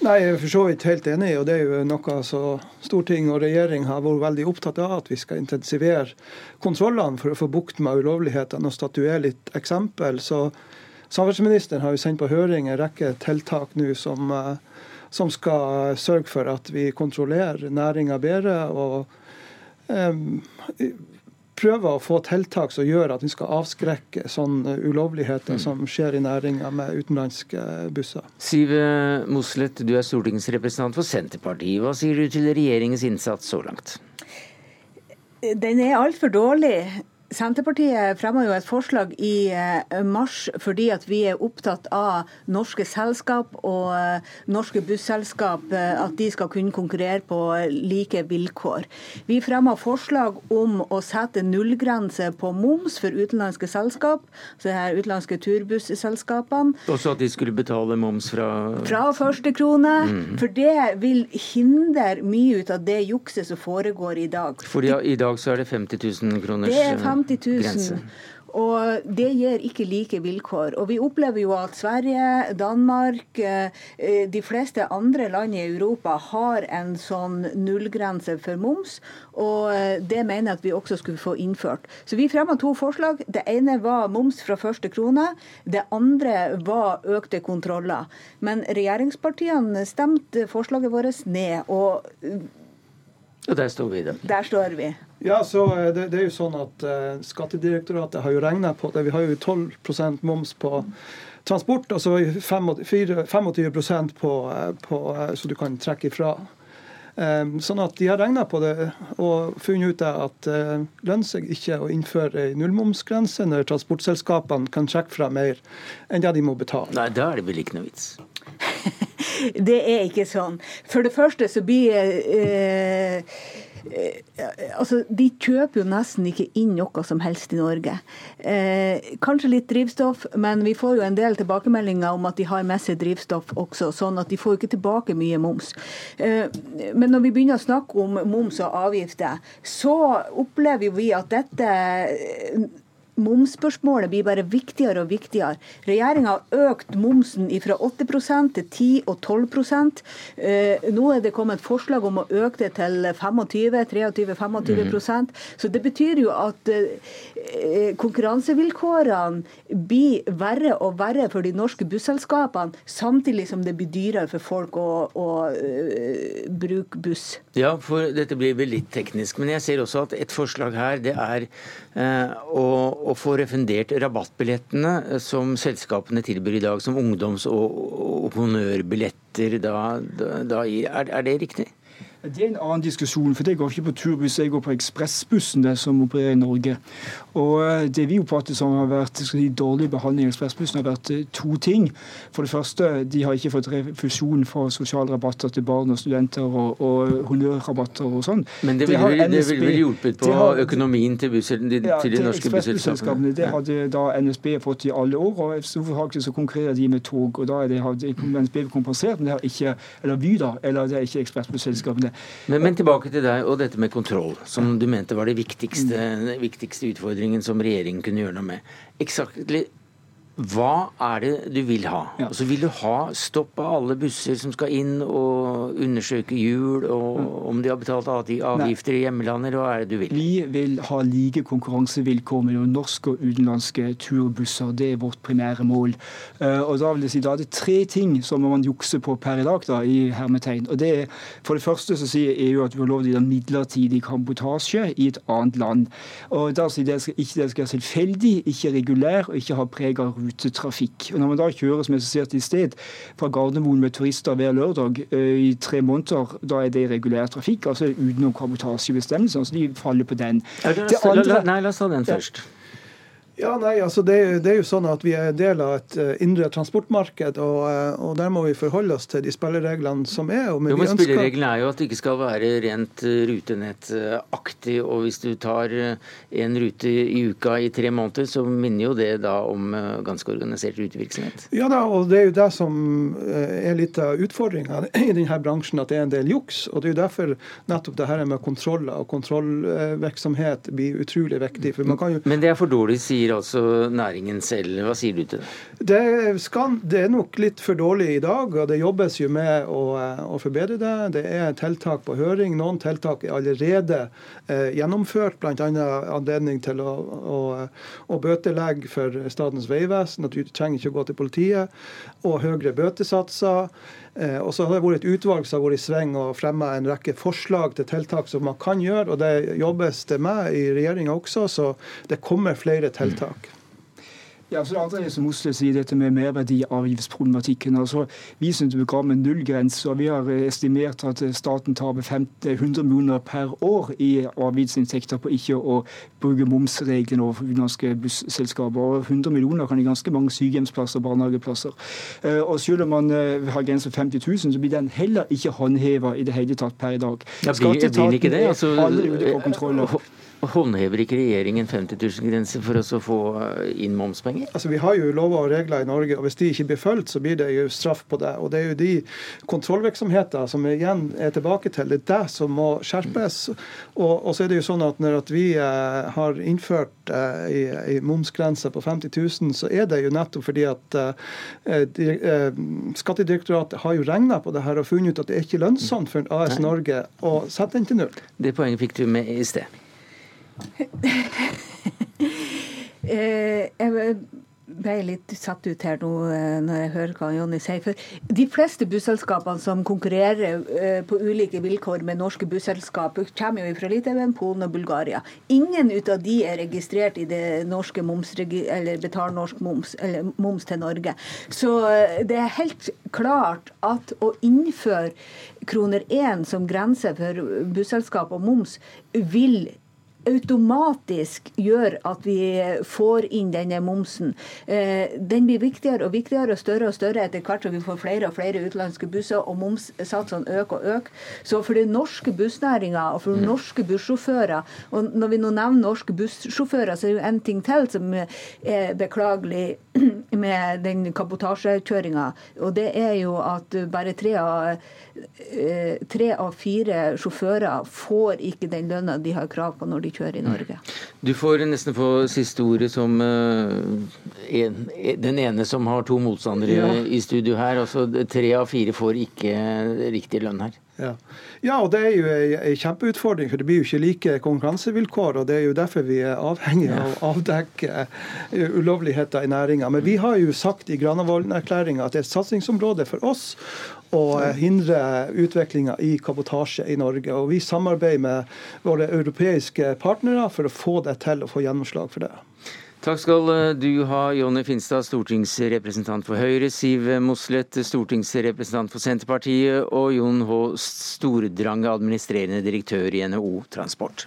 Nei, Jeg er for så vidt helt enig, og det er jo noe så storting og regjering har vært veldig opptatt av. At vi skal intensivere kontrollene for å få bukt med ulovlighetene og statuere litt eksempel. Så Samferdselsministeren har jo sendt på høring en rekke tiltak nå som, eh, som skal sørge for at vi kontrollerer næringa bedre. og um, prøver å få tiltak som gjør at vi skal avskrekke sånne ulovligheter mm. som skjer i næringa med utenlandske busser. Siv Moslet, du er stortingsrepresentant for Senterpartiet. Hva sier du til regjeringens innsats så langt? Den er altfor dårlig. Senterpartiet fremma jo et forslag i eh, mars fordi at vi er opptatt av norske selskap og eh, norske busselskap, eh, at de skal kunne konkurrere på like vilkår. Vi fremma forslag om å sette nullgrense på moms for utenlandske selskap, så det her utenlandske turbusselskapene. Også at de skulle betale moms fra Fra første krone. Mm. For det vil hindre mye ut av det jukset som foregår i dag. For i dag så er det 50 000 kroners er 50 000. Grense. Og det gir ikke like vilkår. Og vi opplever jo at Sverige, Danmark, eh, de fleste andre land i Europa har en sånn nullgrense for moms. Og eh, det mener jeg at vi også skulle få innført. Så vi fremma to forslag. Det ene var moms fra første krone. Det andre var økte kontroller. Men regjeringspartiene stemte forslaget vårt ned. og og der står vi, da. Der står vi. Ja, så eh, det, det er jo sånn at uh, Skattedirektoratet har jo regna på det. Vi har jo 12% moms på transport, og så 25 på, eh, på, så du kan trekke ifra. Um, sånn at De har regna på det og funnet ut at det uh, lønner seg ikke å innføre en nullmomsgrense når transportselskapene kan trekke fra mer enn det de må betale. Nei, Da er det vel ikke noe vits? det er ikke sånn. For det første så blir eh, Eh, altså, De kjøper jo nesten ikke inn noe som helst i Norge. Eh, kanskje litt drivstoff, men vi får jo en del tilbakemeldinger om at de har med seg drivstoff også, sånn at de får ikke tilbake mye moms. Eh, men når vi begynner å snakke om moms og avgifter, så opplever vi at dette momsspørsmålet blir bare viktigere og viktigere. Regjeringa har økt momsen fra 8% til 10 og 12 eh, Nå er det kommet forslag om å øke det til 25-23-25 mm. Så det betyr jo at eh, konkurransevilkårene blir verre og verre for de norske busselskapene, samtidig som det blir dyrere for folk å, å uh, bruke buss. Ja, for dette blir vel litt teknisk, men jeg ser også at et forslag her det er uh, å å få refundert rabattbillettene eh, som selskapene tilbyr i dag, som ungdoms- og, og honnørbilletter da, da, da. Er, er det riktig? Det er en annen diskusjon, for det går ikke på turbuss, jeg går på ekspressbussene som opererer i Norge. Og eh, Det vi oppfatter som har vært si, dårlig behandling av ekspressbussene, har vært eh, to ting. For det første, de har ikke fått refusjon for sosialrabatter til barn og studenter og, og honnørrabatter og sånn. Men det ville vel hjulpet på har, økonomien til, busser, de, ja, til de norske busselskapene? Det hadde da NSB fått i alle år, og så, så konkurrerer de med tog. og da er det, NSB kompensert, men det har ikke, eller Vy da, eller det er ikke ekspressbusselskapene. Men, men, tilbake til deg og dette med kontroll, som du mente var det viktigste, den viktigste utfordringen som regjeringen kunne gjøre noe med. Exactly hva er det du vil ha? Ja. Altså, vil du ha stopp av alle busser som skal inn og undersøke hjul, og mm. om de har betalt avgifter Nei. i hjemlandet, eller hva er det du vil? Vi vil ha like konkurransevilkår mellom norske og utenlandske turbusser. Det er vårt primære mål. Uh, og Da vil jeg si, da er det tre ting som man jukser på per i dag, da, i hermetegn. Og det er, For det første så sier EU at vi har lov til midlertidig kambotasje i et annet land. Og da sier det ikke det skal være tilfeldig, ikke regulær og ikke ha preg av rutetrafikk. Og Når man da kjører som jeg ser i sted, fra Gardermoen med turister hver lørdag eh, i tre måneder, da er det regulær trafikk, altså utenom kabotasjebestemmelsene. Så de faller på den. Det andre, nei, la oss ta den først. Ja, nei, altså det, det, er jo sånn at Vi er del av et uh, indre transportmarked, og, uh, og, der må vi forholde oss til de spillereglene som er. jo, men ønsker... Spillereglene er jo at det ikke skal være rent uh, rutenettaktig. og Hvis du tar en rute i uka i tre måneder, så minner jo det da om ganske organisert rutevirksomhet. Ja da, og det er jo det som er litt av utfordringa i denne bransjen, at det er en del juks. og Det er jo derfor nettopp det her med kontroller og kontrollvirksomhet blir utrolig viktig. for man kan jo... Men det er for dårlig, sier sier altså næringen selv. Hva sier du til det? Det, skal, det er nok litt for dårlig i dag, og det jobbes jo med å, å forbedre det. Det er tiltak på høring. Noen tiltak er allerede eh, gjennomført, bl.a. anledning til å, å, å bøtelegge for Statens vegvesen, at du trenger ikke å gå til politiet, og høyere bøtesatser. Eh, og så har det vært et utvalg som har vært i sving og fremma en rekke forslag til tiltak som man kan gjøre, og det jobbes det med i regjeringa også, så det kommer flere tiltak. Ja, så det andre er som Osle sier, dette med merverdiavgiftsproblematikken. Altså, vi synes vi ga med nullgrense, og vi har estimert at staten tar 100 millioner per år i avgiftsinntekter på ikke å bruke momsreglene overfor utenlandske busselskaper. Og 100 millioner kan gi ganske mange sykehjemsplasser og barnehageplasser. Eh, og selv om man eh, har grense på 50 000, så blir den heller ikke håndheva i det hele tatt per i dag. Ja, blir, blir ikke det? Altså, aldri ute på kontroller. Håndhever ikke regjeringen 50 000-grense for å få inn momspenger? Altså, Vi har jo lover og regler i Norge, og hvis de ikke blir fulgt, så blir det jo straff på det. Og Det er jo de kontrollvirksomheter som igjen er tilbake til, det er det som må skjerpes. Og, og så er det jo sånn at når at vi eh, har innført eh, momsgrense på 50 000, så er det jo nettopp fordi at eh, de, eh, Skattedirektoratet har jo regna på det her og funnet ut at det er ikke lønnsomt for AS Norge å sette den til null. Det poenget fikk du med i sted. Eh, jeg ble litt satt ut her nå eh, når jeg hører hva Jonny sier. For de fleste busselskapene som konkurrerer eh, på ulike vilkår med norske busselskap, kommer jo fra Litauen, Polen og Bulgaria. Ingen ut av de er registrert i det norske moms, eller betaler norsk moms, eller moms til Norge. Så det er helt klart at å innføre kroner én som grense for busselskap og moms vil automatisk gjør at vi får inn denne momsen. Eh, den blir viktigere og viktigere og større og større etter hvert som vi får flere og flere utenlandske busser og momssatsene øker og øker. Så for den norske bussnæringa og for mm. norske bussjåfører, og når vi nå nevner norske bussjåfører, så er det jo en ting til som er beklagelig med den kabotasjekjøringa, og det er jo at bare tre av, eh, tre av fire sjåfører får ikke den lønna de har krav på når de kjører i Norge. Du får nesten få siste ordet som uh, en, den ene som har to motstandere ja. i studio her. Altså, tre av fire får ikke riktig lønn her. Ja. ja, og det er jo en kjempeutfordring, for det blir jo ikke like konkurransevilkår. og Det er jo derfor vi er avhengig av å avdekke eh, ulovligheter i næringa. Men vi har jo sagt i Granavolden-erklæringa at det er et satsingsområde for oss å eh, hindre utviklinga i kabotasje i Norge. Og vi samarbeider med våre europeiske partnere for å få det til og få gjennomslag for det. Takk skal eh, du ha, Jonny Finstad, stortingsrepresentant for Høyre, Siv Mossleth, stortingsrepresentant for Senterpartiet, og Jon H. Stordrange, administrerende direktør i NHO Transport.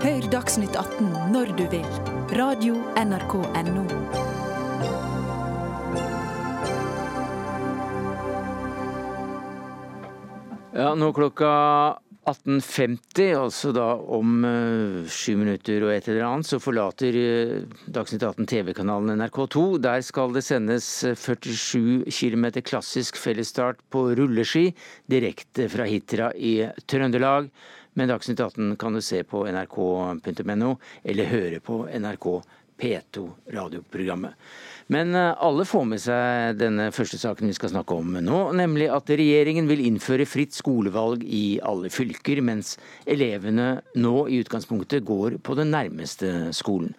Hør Dagsnytt 18 når du vil. Radio NRK Radio.nrk.no. Ja, nå klokka 18.50, altså da om uh, sju minutter og et eller annet, så forlater uh, Dagsnytt 18 TV-kanalen NRK2. Der skal det sendes 47 km klassisk fellesstart på rulleski direkte fra Hitra i Trøndelag. Men Dagsnytt 18 kan du se på nrk.no, eller høre på NRK P2-radioprogrammet. Men eh, alle får med seg denne første saken vi skal snakke om nå, nemlig at regjeringen vil innføre fritt skolevalg i alle fylker, mens elevene nå i utgangspunktet går på den nærmeste skolen.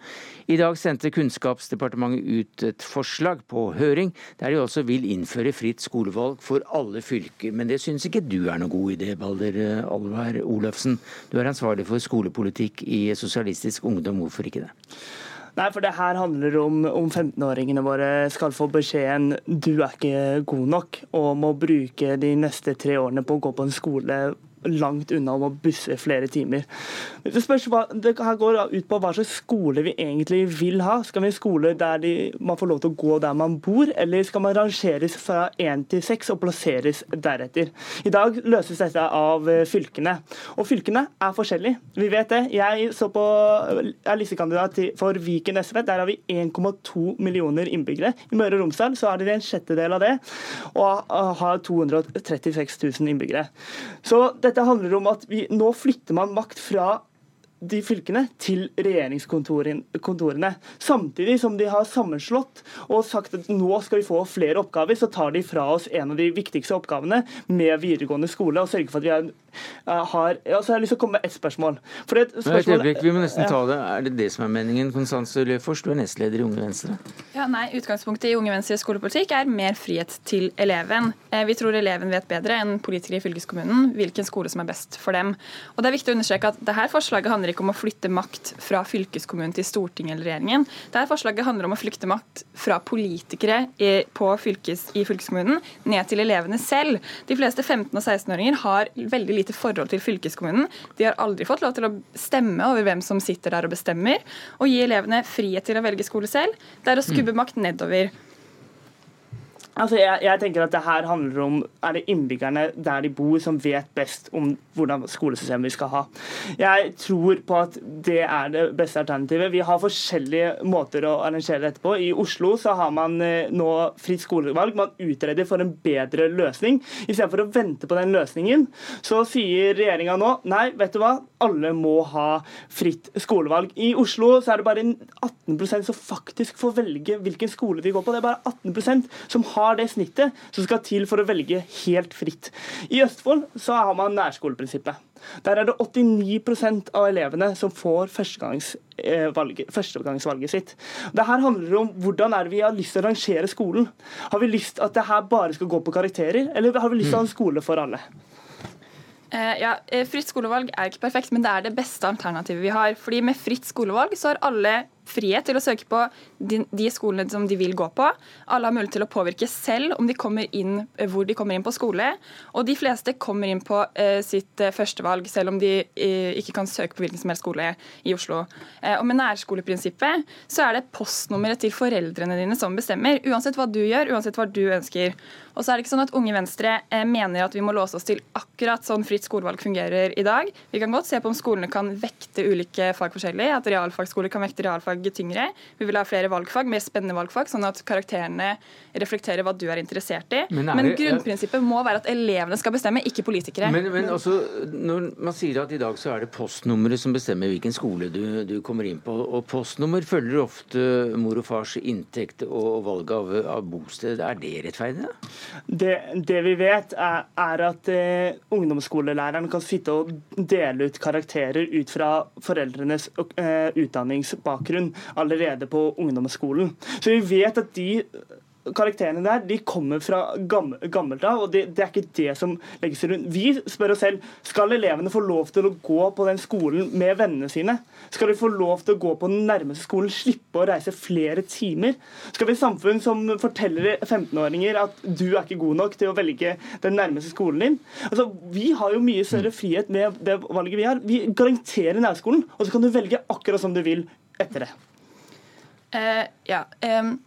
I dag sendte Kunnskapsdepartementet ut et forslag på høring, der de også vil innføre fritt skolevalg for alle fylker. Men det syns ikke du er noe god idé, Balder eh, Alvar Olafsen. Du er ansvarlig for skolepolitikk i Sosialistisk Ungdom, hvorfor ikke det? Nei, for det her handler om om 15-åringene våre skal få beskjeden du er ikke god nok, og må bruke de neste tre årene på å gå på en skole langt unna om å busse flere timer. Det spørs det her går ut på hva slags skole vi egentlig vil ha. Skal vi ha skole der de, man får lov til å gå der man bor, eller skal man rangeres fra én til seks og plasseres deretter? I dag løses dette av eh, fylkene. Og fylkene er forskjellige. Vi vet det. Jeg så på, er listekandidat for Viken SV. Der har vi 1,2 millioner innbyggere. I Møre og Romsdal så er det en sjettedel av det, og har 236 000 innbyggere. Så dette handler om at vi, nå flytter man makt fra de fylkene til regjeringskontorene. Samtidig som de har sammenslått og sagt at nå skal vi få flere oppgaver, så tar de fra oss en av de viktigste oppgavene med videregående skole og sørger for at vi har, har altså Jeg har lyst til å komme med ett spørsmål. Et spørsmål vi må nesten ta det. Er det det som er meningen, Konstanse Løfors? Du er nestleder i Unge Venstre. Ja, nei, Utgangspunktet i Unge Venstres skolepolitikk er mer frihet til eleven. Eh, vi tror eleven vet bedre enn politikere i fylkeskommunen hvilken skole som er best for dem. Og det er viktig å understreke at dette forslaget handler ikke om å flytte makt fra fylkeskommunen til Stortinget eller regjeringen. Dette forslaget handler om å flytte makt fra politikere i, fylkes, i fylkeskommunen ned til elevene selv. De fleste 15- og 16-åringer har veldig lite forhold til fylkeskommunen. De har aldri fått lov til å stemme over hvem som sitter der og bestemmer. Å gi elevene frihet til å velge skole selv, det er å skubbe makt nedover. Altså, jeg, jeg, tenker at det her handler om er det innbyggerne der de bor, som vet best om hvordan skolesystemet vi skal ha. Jeg tror på at det er det beste alternativet. Vi har forskjellige måter å arrangere dette på. I Oslo så har man eh, nå fritt skolevalg. Man utreder for en bedre løsning. Istedenfor å vente på den løsningen, så sier regjeringa nå nei, vet du hva, alle må ha fritt skolevalg. I Oslo så er det bare 18% som faktisk får velge hvilken skole de går på. Det er bare 18% som har det snittet som skal til for å velge helt fritt. I Østfold så har man nærskoleprinsippet. Der er det 89% av elevene som får førstegangsvalget, førstegangsvalget sitt. Det her handler om hvordan er det vi har lyst til å rangere skolen. Har vi lyst at det her bare skal gå på karakterer, eller har vi lyst til å ha en skole for alle? Eh, ja, eh, Fritt skolevalg er ikke perfekt, men det er det beste alternativet vi har. Fordi Med fritt skolevalg så har alle frihet til å søke på de, skolene som de vil gå på. Alle har mulighet til å påvirke selv om de kommer inn, eh, hvor de kommer inn på skole. Og de fleste kommer inn på eh, sitt eh, førstevalg, selv om de ikke kan søke på hvilken som helst skole i Oslo. Og med nærskoleprinsippet så er det postnummeret til foreldrene dine som bestemmer. Uansett hva du gjør, uansett hva du ønsker. Og så er det ikke sånn at Unge Venstre mener at vi må låse oss til akkurat sånn fritt skolevalg fungerer i dag. Vi kan godt se på om skolene kan vekte ulike fag forskjellig, at realfagsskoler kan vekte realfag tyngre. Vi vil ha flere valgfag, mer spennende valgfag, sånn at karakterene reflekterer hva du er interessert i. Men, men det, grunnprinsippet må være at elevene skal bestemme, ikke politikere. Men, men også, når man sier at i dag så er det postnummeret som bestemmer hvilken skole du, du kommer inn på, og postnummer følger ofte mor og fars inntekt og valg av, av bosted. Er det rettferdig? Det, det vi vet, er, er at eh, ungdomsskolelæreren kan sitte og dele ut karakterer ut fra foreldrenes eh, utdanningsbakgrunn allerede på ungdomsskolen. Så vi vet at de karakterene der de kommer fra gammelt av, og det, det, er ikke det som legges rundt. Vi spør oss selv skal elevene få lov til å gå på den skolen med vennene sine. Skal de få lov til å gå på den nærmeste skolen, slippe å reise flere timer? Skal vi ha samfunn som forteller 15-åringer at du er ikke god nok til å velge den nærmeste skolen din? Altså, Vi har jo mye større frihet med det valget vi har. Vi garanterer nærskolen, og så kan du velge akkurat som du vil etter det. Uh, ja, um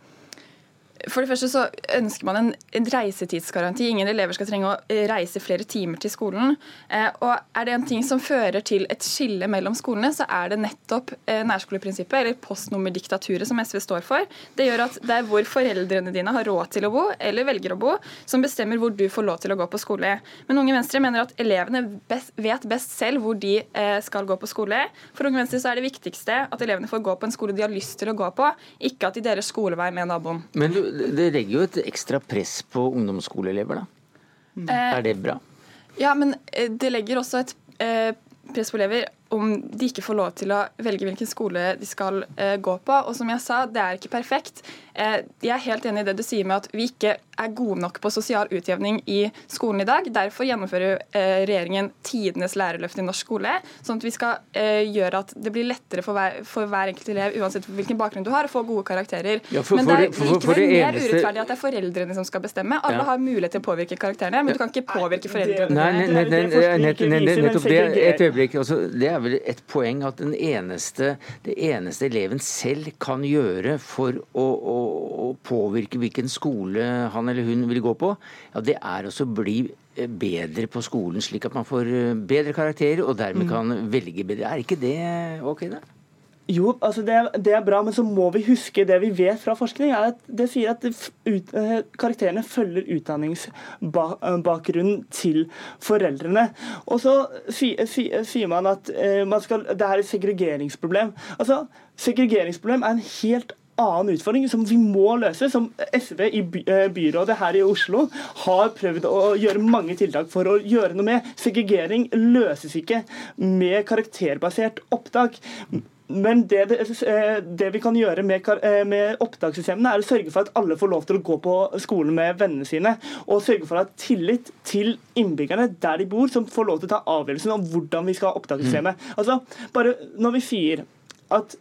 for det første så ønsker man en, reisetidsgaranti. Ingen elever skal trenge å eh, reise flere timer til skolen. Eh, og Er det en ting som fører til et skille mellom skolene, så er det nettopp eh, nærskoleprinsippet, eller postnummerdiktaturet, som SV står for. Det gjør at det er hvor foreldrene dine har råd til å bo, eller velger å bo, som bestemmer hvor du får lov til å gå på skole. Men Unge Venstre mener at elevene best, vet best selv hvor de skal gå på skole. For Unge Venstre så er det viktigste at elevene får gå på en skole de har lyst til å gå på, ikke at de deler skolevei med naboen. Men du, det legger jo et ekstra press på ungdomsskoleelever, da. Mm. Er det bra? Ja, men eh, det legger også et eh, press på elever om de ikke får lov til å velge hvilken skole de skal eh, gå på. Og som jeg sa, det er ikke perfekt. Eh, jeg er helt enig i det du sier med at vi ikke er gode nok på sosial utjevning i skolen i dag. Derfor gjennomfører eh, regjeringen tidenes lærerløft i norsk skole, sånn at vi skal eh, gjøre at det blir lettere for hver, for hver, enkelt elev, uansett hvilken bakgrunn du har, å få gode karakterer. Ja, for, Men det er likevel mer eneste... urettferdig at det er foreldrene som skal bestemme. Alle ja. har mulighet til å påvirke karakterene, men du kan ikke påvirke foreldrene. Nei, nettopp det. Et øyeblikk. Altså, det er vel et poeng at den eneste, det eneste eleven selv kan gjøre for å, å, å, påvirke hvilken skole han eller hun vil gå på, ja, det er også bli eh, bedre på skolen, slik at man får eh, bedre karakterer og dermed mm. kan velge bedre. Er ikke det ok, da? Jo, altså det, det, er bra, men så må vi huske det vi vet fra forskning. er at Det sier at ut, eh, karakterene følger utdanningsbakgrunnen til foreldrene. Og så sier man at eh, man skal, det er et segregeringsproblem. Altså, Segregeringsproblem er en helt annen utfordring som vi må løse. Som SV i eh, byrådet her i Oslo har prøvd å gjøre mange tiltak for å gjøre noe med. Segregering løses ikke med karakterbasert opptak. Men det, det, eh, det, vi kan gjøre med, eh, med opptakssystemene, er å sørge for at alle får lov til å gå på skolen med vennene sine. Og sørge for at tillit til innbyggerne der de bor, som får lov til å ta avgjørelsen om hvordan vi skal ha opptakssystemet. Mm. Altså, bare når vi sier at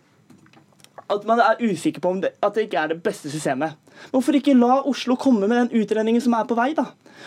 at man er usikker på om det, at det ikke er det beste systemet. Hvorfor ikke la Oslo komme med den utredningen som er på vei? da?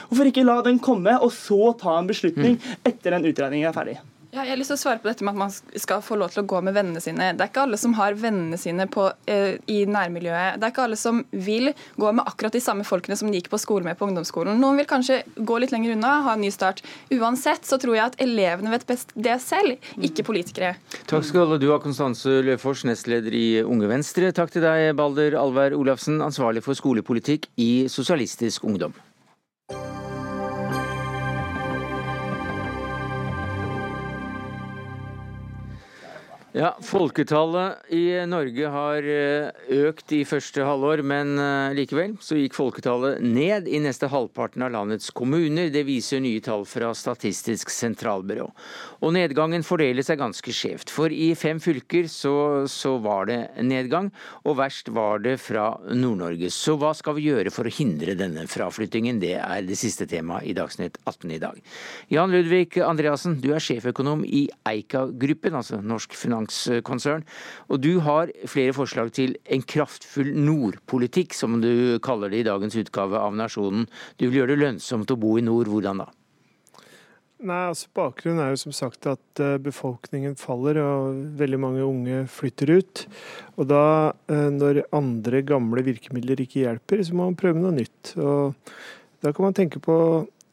Hvorfor ikke la den komme, og så ta en beslutning mm. etter den utredningen er ferdig? Ja, jeg har lyst til å svare på dette med at man skal få lov til å gå med vennene sine. Det er ikke alle som har vennene sine på, uh, i nærmiljøet. Det er ikke alle som vil gå med akkurat de samme folkene som de gikk på skole med på ungdomsskolen. Noen vil kanskje gå litt lenger unna, ha en ny start. Uansett så tror jeg at elevene vet best det selv, ikke politikere. Takk skal du ha, Konstanse Løfors, nestleder i Unge Venstre. Takk til deg, Balder Alvær Olafsen, ansvarlig for skolepolitikk i Sosialistisk Ungdom. Ja, Folketallet i Norge har eh, økt i første halvår, men eh, likevel så gikk folketallet ned i neste halvparten av landets kommuner. Det viser nye tall fra Statistisk sentralbyrå. Og nedgangen fordeler seg ganske skjevt. For i fem fylker så, så var det nedgang, og verst var det fra Nord-Norge. Så hva skal vi gjøre for å hindre denne fraflyttingen? Det er det siste temaet i Dagsnytt 18 i dag. Jan Ludvig Andreassen, du er sjeføkonom i Eika-gruppen, altså Norsk Finans finanskonsern. Og du har flere forslag til en kraftfull nordpolitikk, som du kaller det i dagens utgave av Nasjonen. Du vil gjøre det lønnsomt å bo i nord. Hvordan da? Nei, altså Bakgrunnen er jo som sagt at eh, befolkningen faller og veldig mange unge flytter ut. Og da, eh, når andre gamle virkemidler ikke hjelper, så må man prøve noe nytt. Og da kan man tenke på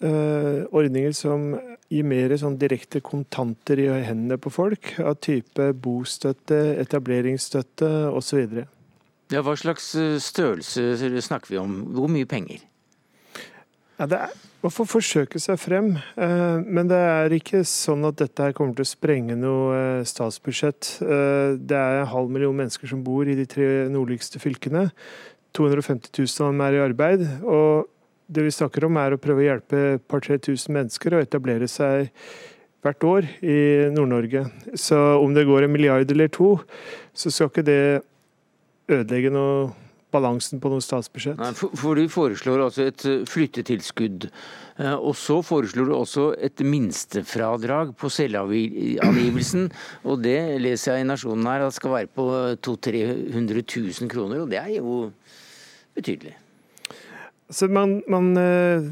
ordninger som gir mer sånn direkte kontanter i hendene på folk, av type bostøtte, etableringsstøtte osv. Ja, hva slags eh, størrelse snakker vi om? Hvor mye penger? Ja, det er Man får forsøke seg frem, uh, men det er ikke sånn at dette her kommer til å sprenge noe statsbudsjett. Det er en halv million mennesker som bor i de tre nordligste fylkene. 250 000 av dem er i arbeid. og det vi snakker om, er å prøve å hjelpe par-tre tusen mennesker å etablere seg hvert år i Nord-Norge. Så om det går en milliard eller to, så skal ikke det ødelegge noe balansen på noe statsbudsjett. Nei, for, for, Du foreslår altså et eh, flyttetilskudd. Eh, og så foreslår du også et minstefradrag på selvangivelsen. Og det leser jeg i Nasjonen her at skal være på 200 000-300 000 kroner, og det er jo betydelig. Så man, man, eh,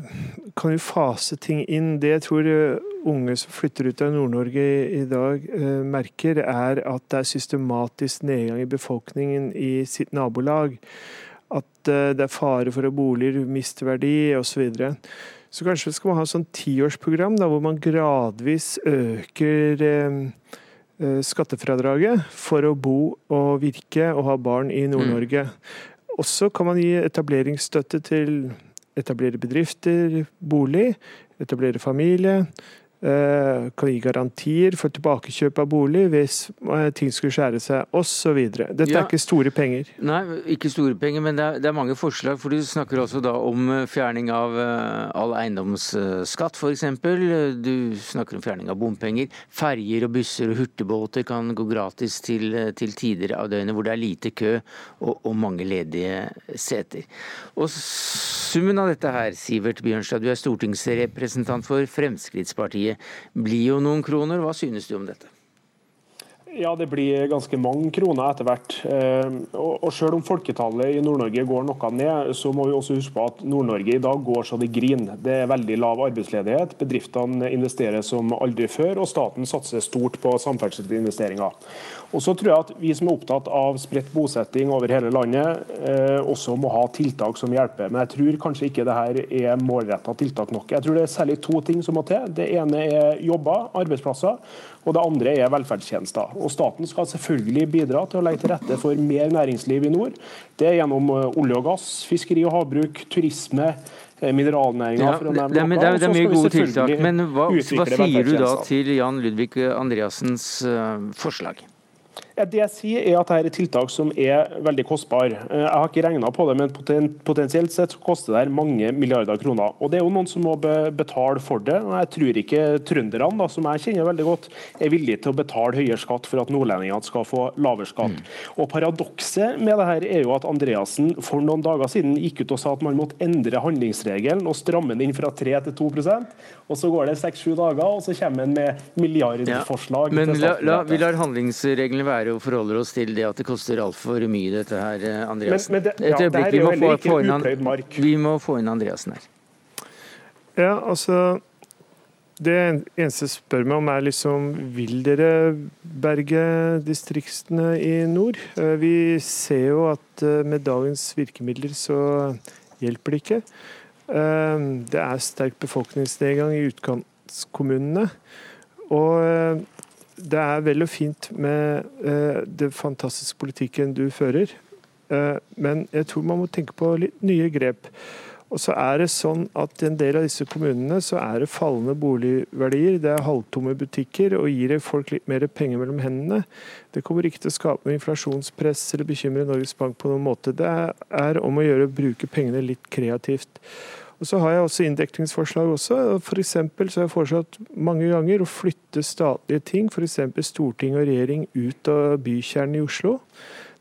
kan jo fase ting inn. Det jeg tror eh, unge som flytter ut av Nord-Norge i dag eh, merker, er at det er systematisk nedgang i befolkningen i sitt nabolag. At det er fare for at boliger mister verdi osv. Så, så kanskje skal man ha et sånn tiårsprogram hvor man gradvis øker skattefradraget for å bo og virke og ha barn i Nord-Norge. Mm. Også kan man gi etableringsstøtte til etablere bedrifter, bolig, etablere familie, kan gi garantier for tilbakekjøp av bolig hvis eh, ting skulle skjære seg, osv. Dette ja. er ikke store penger. Nei, ikke store penger, men det er, det er, mange forslag. for Du snakker også da om eh, fjerning av all eiendomsskatt, f.eks. Du snakker om fjerning av bompenger. Ferjer og busser og hurtigbåter kan gå gratis til, til tider av døgnet hvor det er lite kø og, og mange ledige seter. Og summen av dette her, Sivert Bjørnstad, du er stortingsrepresentant for Fremskrittspartiet blir jo noen kroner. Hva synes du om dette? Ja, det blir ganske mange kroner etter hvert. Eh, og selv om folketallet i Nord-Norge går noe ned, så må vi også huske på at Nord-Norge i dag går så det griner. Det er veldig lav arbeidsledighet, bedriftene investerer som aldri før, og staten satser stort på samferdselsinvesteringer. Og så tror jeg at Vi som er opptatt av spredt bosetting over hele landet, eh, også må ha tiltak som hjelper. Men jeg tror kanskje ikke det her er målretta tiltak nok. Jeg tror det er særlig to ting som må til. Det ene er jobber, arbeidsplasser. Og det andre er velferdstjenester. Og Staten skal selvfølgelig bidra til å legge til rette for mer næringsliv i nord. Det er gjennom olje og gass, fiskeri og havbruk, turisme, mineralnæringa, ja, det, det, det, det, er mye gode tiltak, men hva, hva sier du da til Jan Ludvig Andreassens uh, forslag? Det jeg sier er at dette er tiltak som er veldig kostbare. Eh, jeg har ikke regna på det, men potensielt sett koster det mange milliarder kroner. Og Det er jo noen som må betale for det. og Jeg tror ikke trønderne, da, som jeg kjenner veldig godt, er villige til å betale høyere skatt for at nordlendingene skal få lavere skatt. Mm. Og Paradokset med det her er jo at Andreassen for noen dager siden gikk ut og sa at man måtte endre handlingsregelen og stramme den inn fra 3 til 2% og Så går det seks-sju dager, og så kommer han med milliardforslag. Ja. Men la, la, vi lar handlingsreglene være være og forholder oss til det at det koster altfor mye, dette her, eh, Andreassen. Men, men det, ja, Et øyeblikk, vi må, få, få inn, vi må få inn Andreassen her. Ja, altså det eneste jeg spør meg om, er liksom Vil dere berge distriktene i nord? Eh, vi ser jo at eh, med dagens virkemidler så hjelper det ikke. Det er sterk befolkningsnedgang i utkantskommunene. Og det er vel og fint med uh, det fantastiske politikken du fører, uh, men jeg tror man må tenke på litt nye grep. Og så er det sånn at I en del av disse kommunene så er det fallende boligverdier. Det er halvtomme butikker og gir folk litt mer penger mellom hendene. Det kommer ikke til å skape inflasjonspress eller bekymre Norges Bank på noen måte. Det er om å gjøre å bruke pengene litt kreativt. Og Så har jeg også inndekningsforslag også. For så har jeg foreslått mange ganger å flytte statlige ting, f.eks. storting og regjering, ut av bykjernen i Oslo.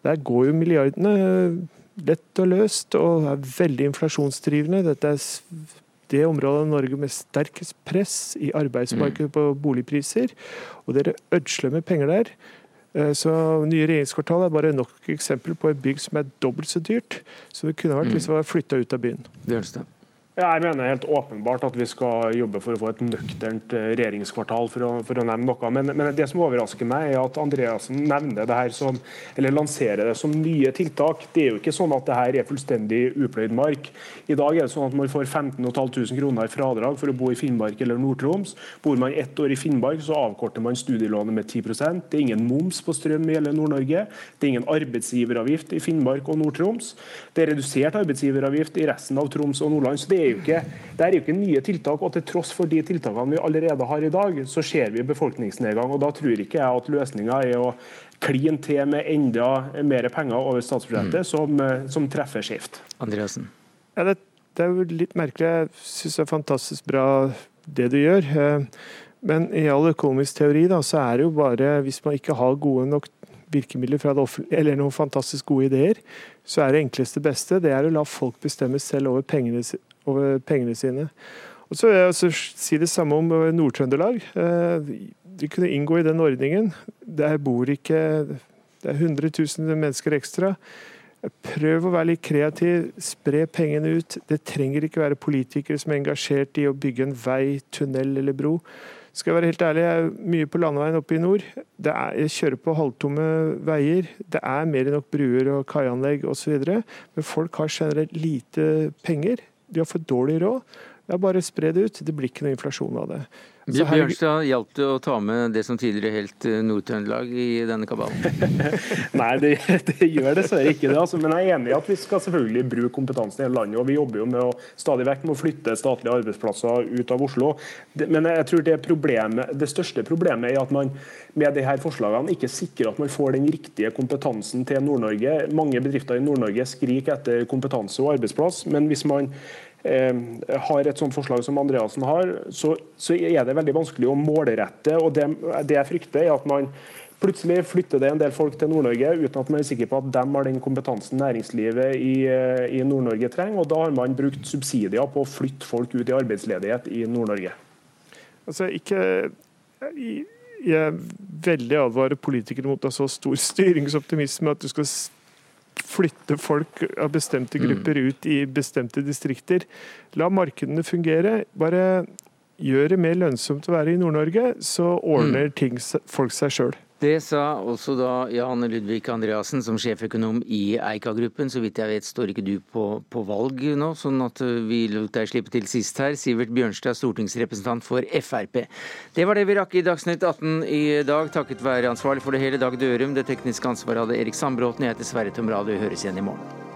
Der går jo milliardene lett og løst og er veldig inflasjonsdrivende. Dette er det området av Norge med sterkest press i arbeidsmarkedet mm. på boligpriser. Og dere ødsler med penger der. Eh, så Nye regjeringskvartal er bare nok eksempel på et bygg som er dobbelt så dyrt. Så det kunne vært mm. liksom flytta ut av byen. Bjørnstad. Jeg mener helt åpenbart at vi skal jobbe for å få et nøkternt eh, regjeringskvartal, for å, for å nevne noe. Men, men, det som overrasker meg, er at Andreassen nevner det her som, eller lanserer det som nye tiltak. Det er jo ikke sånn at det her er fullstendig upløyd mark. I dag er det sånn at man får 15 500 kroner i fradrag for å bo i Finnmark eller Nord-Troms. Bor man ett år i Finnmark, så avkorter man studielånet med 10% Det er ingen moms på strøm i hele Nord-Norge. Det er ingen arbeidsgiveravgift i Finnmark og Nord-Troms. Det er redusert arbeidsgiveravgift i resten av Troms og Nordland. så det er jo ikke, det er jo ikke nye tiltak. og Til tross for de tiltakene vi allerede har i dag, så ser vi befolkningsnedgang. og Da tror ikke jeg at løsninga er å kline til med enda mer penger over statsbudsjettet, mm. som, som, treffer skjevt. Andreassen? Ja, det, det, er jo litt merkelig. Jeg syns det er fantastisk bra det du gjør. Eh, men i all økonomisk teori da, så er det jo bare hvis man ikke har gode nok virkemidler fra det offentlige, eller noen fantastisk gode ideer, så er det enkleste beste det er å la folk bestemme selv over pengene, over pengene sine. Og så vil jeg også si det samme om eh, Nord-Trøndelag. De eh, kunne inngå i den ordningen. Der bor ikke Det er 100 000 mennesker ekstra. Prøv å være litt kreativ, spre pengene ut. Det trenger ikke være politikere som er engasjert i å bygge en vei, tunnel eller bro. Skal jeg være helt ærlig, jeg er mye på landeveien oppe i nord. Er, jeg kjører på halvtomme veier. Det er mer enn nok bruer og kaianlegg osv. Men folk har generelt lite penger de har for dårlig råd. Det er bare å spre det ut. Det blir ikke noe inflasjon av det. Bjørnstad, hjalp det å ta med det som tidligere helt eh, Nord-Trøndelag i denne kabalen? Nei, det, det, gjør dessverre ikke det. Altså. Men jeg er enig i at vi skal selvfølgelig bruke kompetansen i hele landet. og Vi jobber jo med å stadig vekk med å flytte statlige arbeidsplasser ut av Oslo. Men jeg tror det, problemet, det største problemet er at man med disse forslagene ikke sikrer at man får den riktige kompetansen til Nord-Norge. Mange bedrifter i Nord-Norge skriker etter kompetanse og arbeidsplass, men hvis man har et sånt forslag som Andreassen har, så, så, er det veldig vanskelig å målrette. og det, det jeg frykter er at man Plutselig flytter det en del folk til Nord-Norge uten at man er sikker på at de har den kompetansen næringslivet i, eh, i Nord-Norge trenger. og Da har man brukt subsidier på å flytte folk ut i arbeidsledighet i Nord-Norge. Altså, ikke... Jeg veldig advarer politikere mot ha så stor styringsoptimisme at du skal flytte folk av bestemte mm. grupper ut i bestemte distrikter. La markedene fungere. Bare gjør det mer lønnsomt å være i Nord-Norge, så ordner mm. ting folk seg sjøl. Det sa også da Jan Ludvig Andreassen som sjeføkonom i Eika-gruppen. Så vidt jeg vet står ikke du på, på, valg nå, sånn at vi lot deg slippe til sist her. Sivert Bjørnstad, stortingsrepresentant for Frp. Det var det vi rakk i Dagsnytt 18 i dag, takket være ansvarlig for det hele Dag Dørum. Det tekniske ansvaret hadde Erik Sandbråten. Jeg heter Sverre Tom Radio. Høres igjen i morgen.